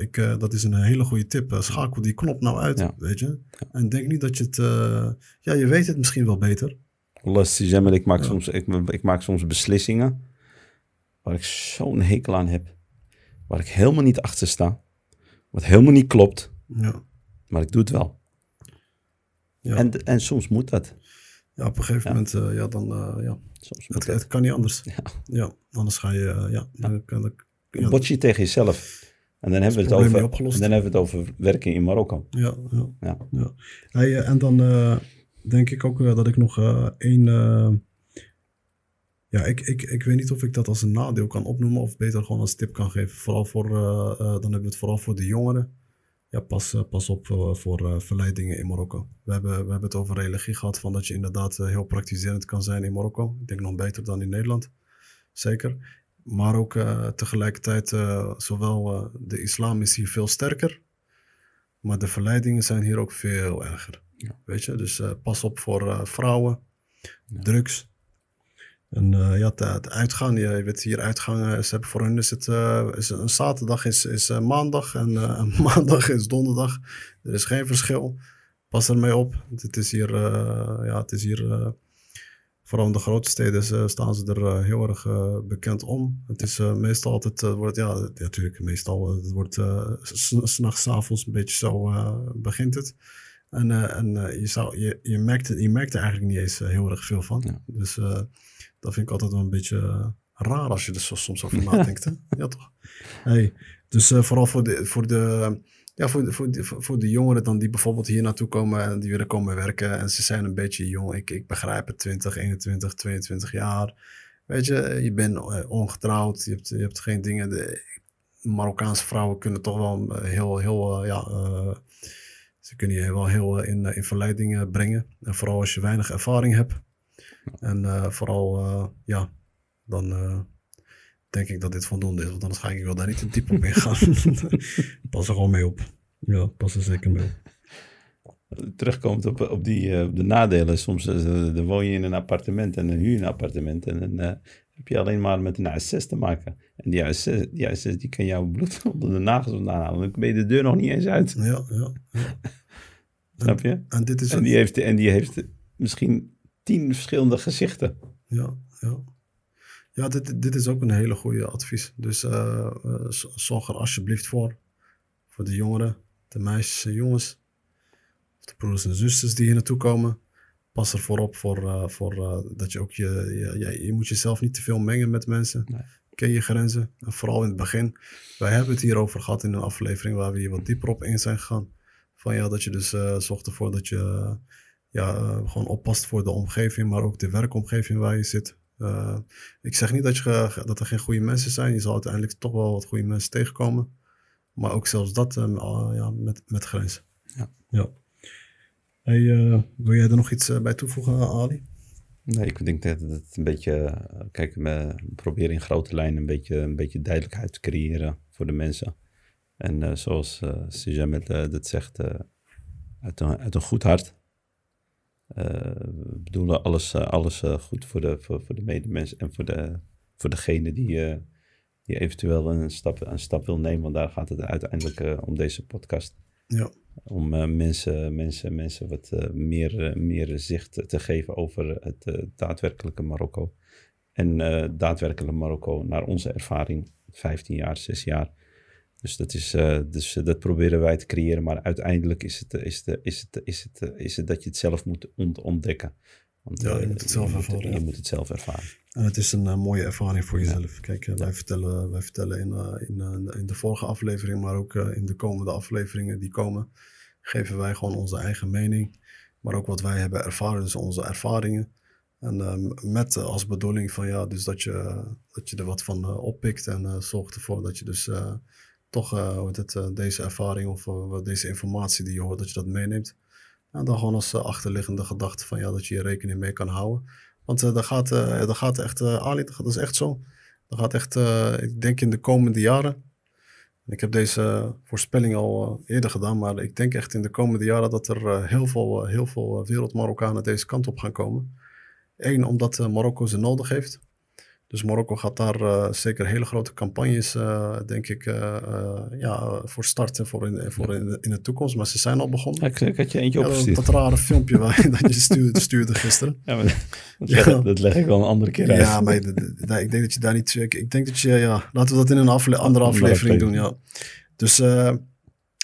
ik, dat is een hele goede tip. schakel die knop nou uit, weet je. En denk niet dat je het... ja, je weet het misschien wel beter. Allah ik maak, soms, ik, ik maak soms beslissingen waar ik zo'n hekel aan heb. Waar ik helemaal niet achter sta. Wat helemaal niet klopt. Ja. Maar ik doe het wel. Ja. En, en soms moet dat. Ja, op een gegeven moment, ja, dan, ja. Soms het, het, kan niet anders. Ja. ja anders ga je, ja. Dan, dan, ja. Je tegen jezelf. En dan hebben we het over, en dan hebben we het over werken in Marokko. Ja, ja. ja. ja. Hey, en dan denk ik ook dat ik nog één. Uh, ja, ik, ik, ik weet niet of ik dat als een nadeel kan opnoemen of beter gewoon als tip kan geven. Vooral voor, dan hebben we het vooral voor de jongeren. Ja, pas, pas op voor verleidingen in Marokko. We hebben, we hebben het over religie gehad, van dat je inderdaad heel praktiserend kan zijn in Marokko. Ik denk nog beter dan in Nederland, zeker. Maar ook tegelijkertijd, zowel de islam is hier veel sterker, maar de verleidingen zijn hier ook veel erger. Ja. Weet je, dus pas op voor vrouwen, ja. drugs. En uh, ja, het, uitgaan, je weet hier uitgaan, ze hebben voor hen is het, is een zaterdag is, is maandag en maandag is donderdag. Er is geen verschil. Pas ermee op. Het is hier, ja, het is hier vooral in de grote steden staan ze er heel erg bekend om. Het is meestal altijd, wordt, ja, natuurlijk, meestal, het wordt s'nachts, avonds een beetje zo begint het. En, uh, en uh, je, zou, je, je, merkte, je merkte eigenlijk niet eens uh, heel erg veel van. Ja. Dus dat vind ik altijd wel een beetje raar als je er soms over nadenkt. Hè? Ja, toch? Hey, dus vooral voor de, voor, de, ja, voor, de, voor, voor de jongeren dan die bijvoorbeeld hier naartoe komen en die willen komen werken. En ze zijn een beetje jong. Ik, ik begrijp het, 20, 21, 22 jaar. Weet je, je bent ongetrouwd. Je hebt, je hebt geen dingen. De Marokkaanse vrouwen kunnen toch wel heel, heel ja ze kunnen je wel heel eh, in, eh, in verleiding brengen. En vooral als je weinig ervaring hebt. En uh, vooral, uh, ja, dan denk ik dat dit voldoende is. Want anders ga ik wel daar niet te diep op ingaan. pas er gewoon mee op. Ja, pas er zeker mee op. Terugkomt op, op die de nadelen. Soms dan woon je in een appartement en dan huur je een appartement. En dan heb je alleen maar met een AS6 te maken. En die AS6 die, AS6, die kan jouw bloed onder de nagels vandaan halen. Dan ben je de deur nog niet eens uit. Ja, ja. ja. Snap je? En, dit is en die heeft, en die heeft misschien tien verschillende gezichten. Ja, ja. Ja, dit, dit is ook een hele goede advies. Dus uh, zorg er alsjeblieft voor. Voor de jongeren, de meisjes en jongens. Of de broers en zusters die hier naartoe komen. Pas ervoor op voor, uh, voor, dat je ook je, je, je, je, moet jezelf niet te veel mengen met mensen. Nee. Ken je grenzen. En vooral in het begin. Wij hebben het hierover gehad in een aflevering waar we hier wat dieper op in zijn gegaan. Van ja, dat je dus zorgt ervoor dat je ja, gewoon oppast voor de omgeving, maar ook de werkomgeving waar je zit. Uh, ik zeg niet dat, je, dat er geen goede mensen zijn. Je zal uiteindelijk toch wel wat goede mensen tegenkomen. Maar ook zelfs dat uh, ja, met, met grenzen. Ja. ja. Hey, uh, wil jij er nog iets bij toevoegen, Ali? Nee, ik denk dat het een beetje... Kijk, we proberen in grote lijnen een beetje, een beetje duidelijkheid te creëren voor de mensen. En zoals uh, Sijamet dat zegt, uit, een, uit een goed hart we bedoelen alles, uh, alles uh, goed voor de, voor, voor de medemens en voor, de, voor degene die, die eventueel een stap, een stap wil nemen. Want daar gaat het uiteindelijk om deze podcast. Ja. Om mensen, mensen, mensen wat meer, meer zicht te geven over het daadwerkelijke Marokko. En daadwerkelijke Marokko naar onze ervaring, 15 jaar, 6 jaar. Dus dat, is, uh, dus uh, dat proberen wij te creëren. Maar uiteindelijk is het, is het, is het, is het, is het dat je het zelf moet ontdekken. Want, ja, je moet het zelf ervaren. Je, je moet het zelf ervaren. En het is een uh, mooie ervaring voor jezelf. Ja. Kijk, wij vertellen, wij vertellen in, in, in de vorige aflevering, maar ook in de komende afleveringen die komen, geven wij gewoon onze eigen mening. Maar ook wat wij hebben ervaren, dus onze ervaringen. En met als bedoeling van ja, dus dat je, dat je er wat van oppikt en zorgt ervoor dat je dus toch uh, het, uh, deze ervaring of uh, deze informatie die je hoort, dat je dat meeneemt. En dan gewoon als achterliggende gedachte van ja, dat je je rekening mee kan houden. Want dat, gaat, dat gaat echt, Ali, dat is echt zo. Dat gaat echt, ik denk in de komende jaren. Ik heb deze voorspelling al eerder gedaan, maar ik denk echt in de komende jaren dat er heel veel, heel veel wereldmarokkanen deze kant op gaan komen. Eén, omdat Marokko ze nodig heeft. Dus Marokko gaat daar uh, zeker hele grote campagnes, uh, denk ik, uh, ja, voor starten voor, in, voor in, in, de toekomst. Maar ze zijn al begonnen. Ja, ik had je eentje opgestuurd. dat, dat rare filmpje dat je stuurde, stuurde gisteren. Ja, maar dat, leg, ja. dat leg ik wel een andere keer uit. Ja, maar ik denk dat je daar niet... Ik, ik denk dat je, ja, laten we dat in een afle andere aflevering doen, ja. Dus,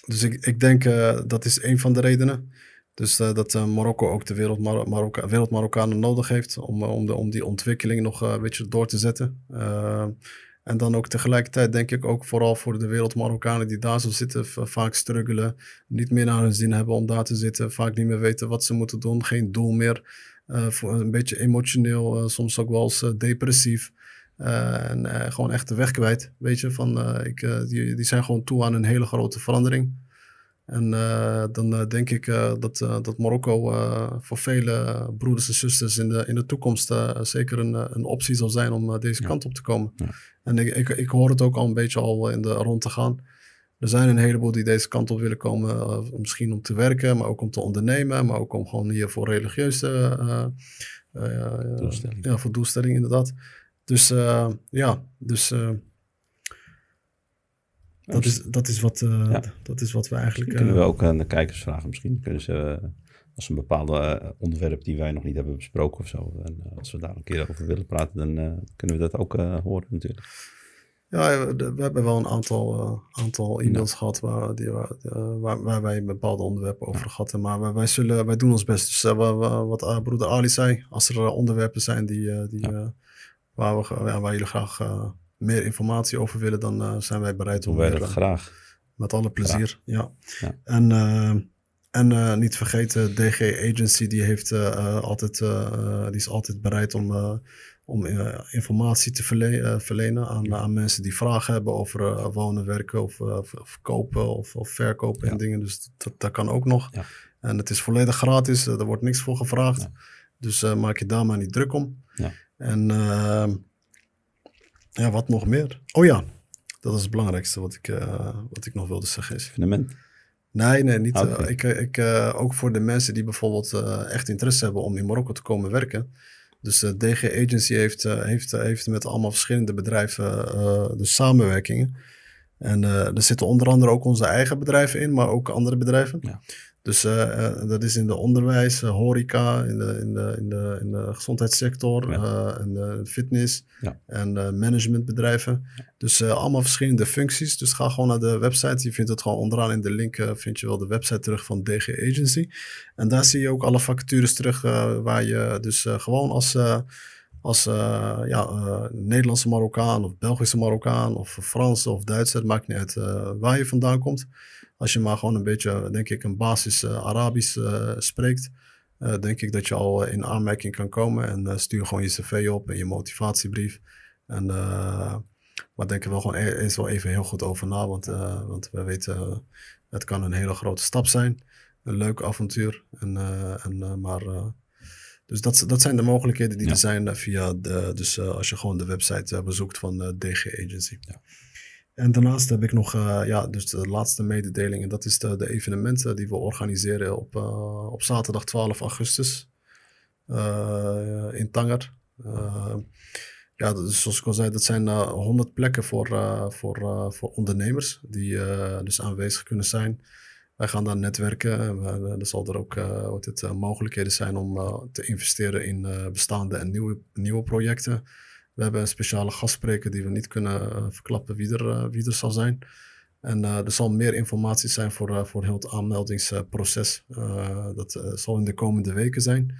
dus ik, ik denk dat is een van de redenen. Dus uh, dat uh, Marokko ook de wereld Marokka wereldmarokkanen nodig heeft om, uh, om, de, om die ontwikkeling nog een beetje door te zetten. en dan ook tegelijkertijd denk ik ook vooral voor de wereldmarokkanen die daar zo zitten, vaak struggelen, niet meer naar hun zin hebben om daar te zitten, vaak niet meer weten wat ze moeten doen, geen doel meer, voor een beetje emotioneel, soms ook wel eens depressief. en gewoon echt de weg kwijt, weet je, van, ik, die, die zijn gewoon toe aan een hele grote verandering. En uh, dan uh, denk ik uh, dat, dat Marokko voor vele broeders en zusters in de, in de toekomst zeker een, een optie zal zijn om deze ja. kant op te komen. Ja. En ik, ik, ik, hoor het ook al een beetje al in de rond te gaan. Er zijn een heleboel die deze kant op willen komen, misschien om te werken, maar ook om te ondernemen, maar ook om gewoon hier voor religieuze doelstelling. Ja, voor doelstelling inderdaad. Dus ja, dus dat is, dat, is wat, uh, ja. dat is wat we eigenlijk... kunnen we eh, ook aan de kijkers vragen. Misschien kunnen ze, uh, als een bepaalde onderwerp die wij nog niet hebben besproken of zo. En als we daar een keer over willen praten, dan kunnen we dat ook horen natuurlijk. Ja, we, hebben wel een aantal, aantal e-mails ja. gehad waar, die, waar, waar, wij bepaalde onderwerpen over gehad hebben. Maar wij, wij, zullen, wij doen ons best. Dus wat broeder Ali zei, als er onderwerpen zijn die, die, ja. waar, we, waar jullie graag meer informatie over willen, dan uh, zijn wij bereid om... Wij dat graag. Met alle plezier, ja. ja. En, uh, en uh, niet vergeten, DG Agency, die, heeft, altijd, die is altijd bereid om, om informatie te verle verlenen aan, aan mensen die vragen hebben over wonen, werken of, of kopen of, of verkopen ja. en dingen. Dus dat, dat kan ook nog. Ja. En het is volledig gratis, er wordt niks voor gevraagd. Dus maak je daar maar niet druk om. En ja, wat nog meer? Oh ja, dat is het belangrijkste wat ik, uh, wat ik nog wilde zeggen. Is. Fundament? Nee, nee, niet. Okay. Uh, ik, ik, uh, ook voor de mensen die bijvoorbeeld echt interesse hebben om in Marokko te komen werken. Dus de DG Agency heeft, heeft, heeft met allemaal verschillende bedrijven de samenwerkingen. En er zitten onder andere ook onze eigen bedrijven in, maar ook andere bedrijven. Ja. Dus eh, eh, dat is in de onderwijs, eh, horeca, in de, in de, in de, in de gezondheidssector, Ja. en de fitness Ja. en managementbedrijven. Dus allemaal verschillende functies. Dus ga gewoon naar de website. Je vindt het gewoon onderaan in de link, vind je wel de website terug van DG Agency. En daar zie je ook alle vacatures terug waar je dus gewoon als... als ja, Nederlandse Marokkaan of Belgische Marokkaan of Franse of Duitse, het maakt niet uit waar je vandaan komt. Als je maar gewoon een beetje, denk ik, een basis eh, Arabisch eh, spreekt, eh, denk ik dat je al in aanmerking kan komen. En stuur gewoon je cv op en je motivatiebrief. En, maar denk er wel gewoon e- eens wel even heel goed over na, want, want we weten, het kan een hele grote stap zijn. Een leuk avontuur. En, en, maar, dus dat, dat zijn de mogelijkheden die Ja. er zijn via de, dus als je gewoon de website bezoekt van DG Agency. Ja. En daarnaast heb ik nog eh, ja, dus de laatste mededeling. En dat is de, de evenementen die we organiseren op, eh, op zaterdag 12 augustus eh, in Tanger. Ja, dus zoals ik al zei, dat zijn eh 100 plekken voor, voor, voor ondernemers die dus aanwezig kunnen zijn. Wij gaan daar netwerken. en Er zal er ook het, mogelijkheden zijn om te investeren in bestaande en nieuwe, nieuwe projecten. We hebben een speciale gastspreker die we niet kunnen eh, verklappen wie er, eh, wie er zal zijn. En eh, er zal meer informatie zijn voor, voor heel het aanmeldingsproces. Dat zal in de komende weken zijn.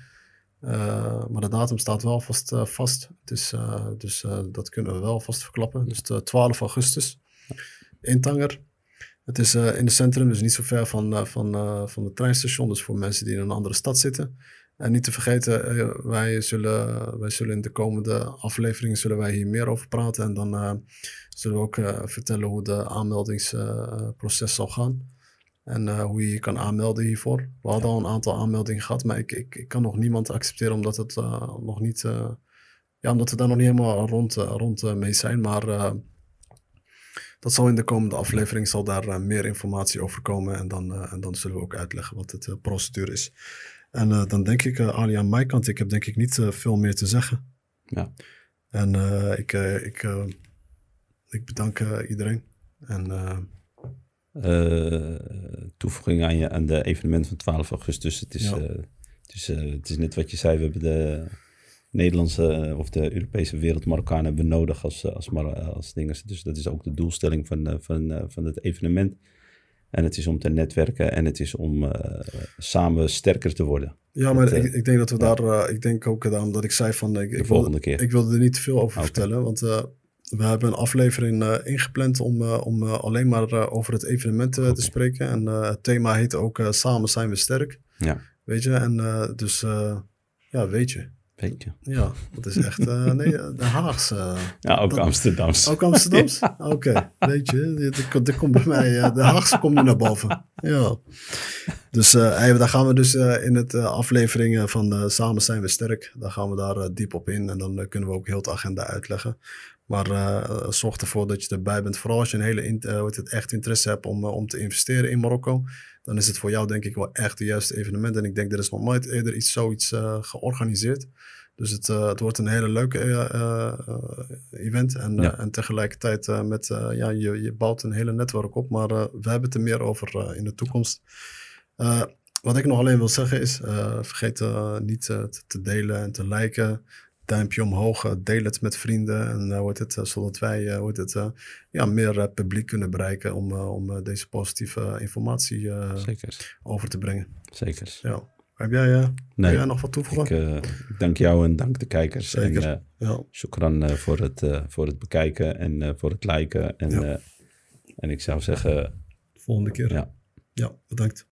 Maar de datum staat wel vast. vast. Dus, dus dat kunnen we wel vast verklappen. Dus de 12 augustus in Tanger. Het is in het centrum, dus niet zo ver van, van, van het treinstation. Dus voor mensen die in een andere stad zitten. En niet te vergeten, eh, wij, zullen, wij zullen in de komende afleveringen zullen wij hier meer over praten. En dan eh, zullen we ook eh, vertellen hoe de aanmeldingsproces zal gaan. En hoe je je kan aanmelden hiervoor. We hadden al een aantal aanmeldingen gehad, maar ik, ik, ik kan nog niemand accepteren omdat het nog niet. ja, omdat we daar nog niet helemaal rond, rond mee zijn. Maar dat zal in de komende aflevering zal daar meer informatie over komen. En dan, en dan zullen we ook uitleggen wat het procedure is. En eh, dan denk ik, eh Ali, aan mijn kant, ik heb denk ik niet eh, veel meer te zeggen. Ja. En ik, ik, ik bedank iedereen. En toevoeging aan, je, aan de evenement van 12 augustus. Het is, Ja. het, is, het is net wat je zei, we hebben de Nederlandse of de Europese wereld Marokkaan hebben we nodig als, als, Mar- als dingen. Dus dat is ook de doelstelling van, van, van het evenement. En het is om te netwerken en het is om eh, samen sterker te worden. ja, maar eh, ik, ik denk dat we daar, eh, ik denk ook daarom dat ik zei van, ik, De ik, volgende wilde, keer. ik wilde er niet te veel over vertellen, want we hebben een aflevering ingepland om, om alleen maar over het evenement te spreken. En het thema heet ook Samen zijn we sterk, Ja, weet je. En dus, ja, weet je. Weet je. Ja, dat is echt, eh, nee, de Haagse. Ja, ook Dat- Amsterdams. Ook Amsterdams? Oké, weet je, dit, komt bij mij, eh, de Haagse komt nu naar boven. Ja. Dus eh, hey, daar gaan we dus eh, in het eh, aflevering eh, van eh, Samen zijn we sterk, daar gaan we daar eh, diep op in en dan eh, kunnen we ook heel de agenda uitleggen. Maar eh, zorg ervoor dat je erbij bent. Vooral als je een hele in, eh, het, echt interesse hebt om, eh, om te investeren in Marokko. Dan is het voor jou denk ik wel echt het juiste evenement. En ik denk er is nog nooit eerder iets zoiets eh, georganiseerd. Dus het, eh, het wordt een hele leuke eh, event. En, Ja. en tegelijkertijd met, ja, je, je bouwt een hele netwerk op. Maar we hebben het er meer over in de toekomst. Wat ik nog alleen wil zeggen is, vergeet niet te, te delen en te liken. Duimpje omhoog, eh, deel het met vrienden. En uh, wordt het, eh, zodat wij eh, wordt het, eh, ja, meer eh, publiek kunnen bereiken om, eh, om eh, deze positieve informatie eh, Zeker, over te brengen. zeker. Ja. Heb jij, eh, Nee, wil jij nog wat toevoegen? ik, eh, dank jou en dank de kijkers. Zeker. En, eh, ja. Shukran eh, voor, het, eh, voor het bekijken en eh, voor het liken. En, Ja. eh, en ik zou zeggen, Volgende keer. ja, ja bedankt.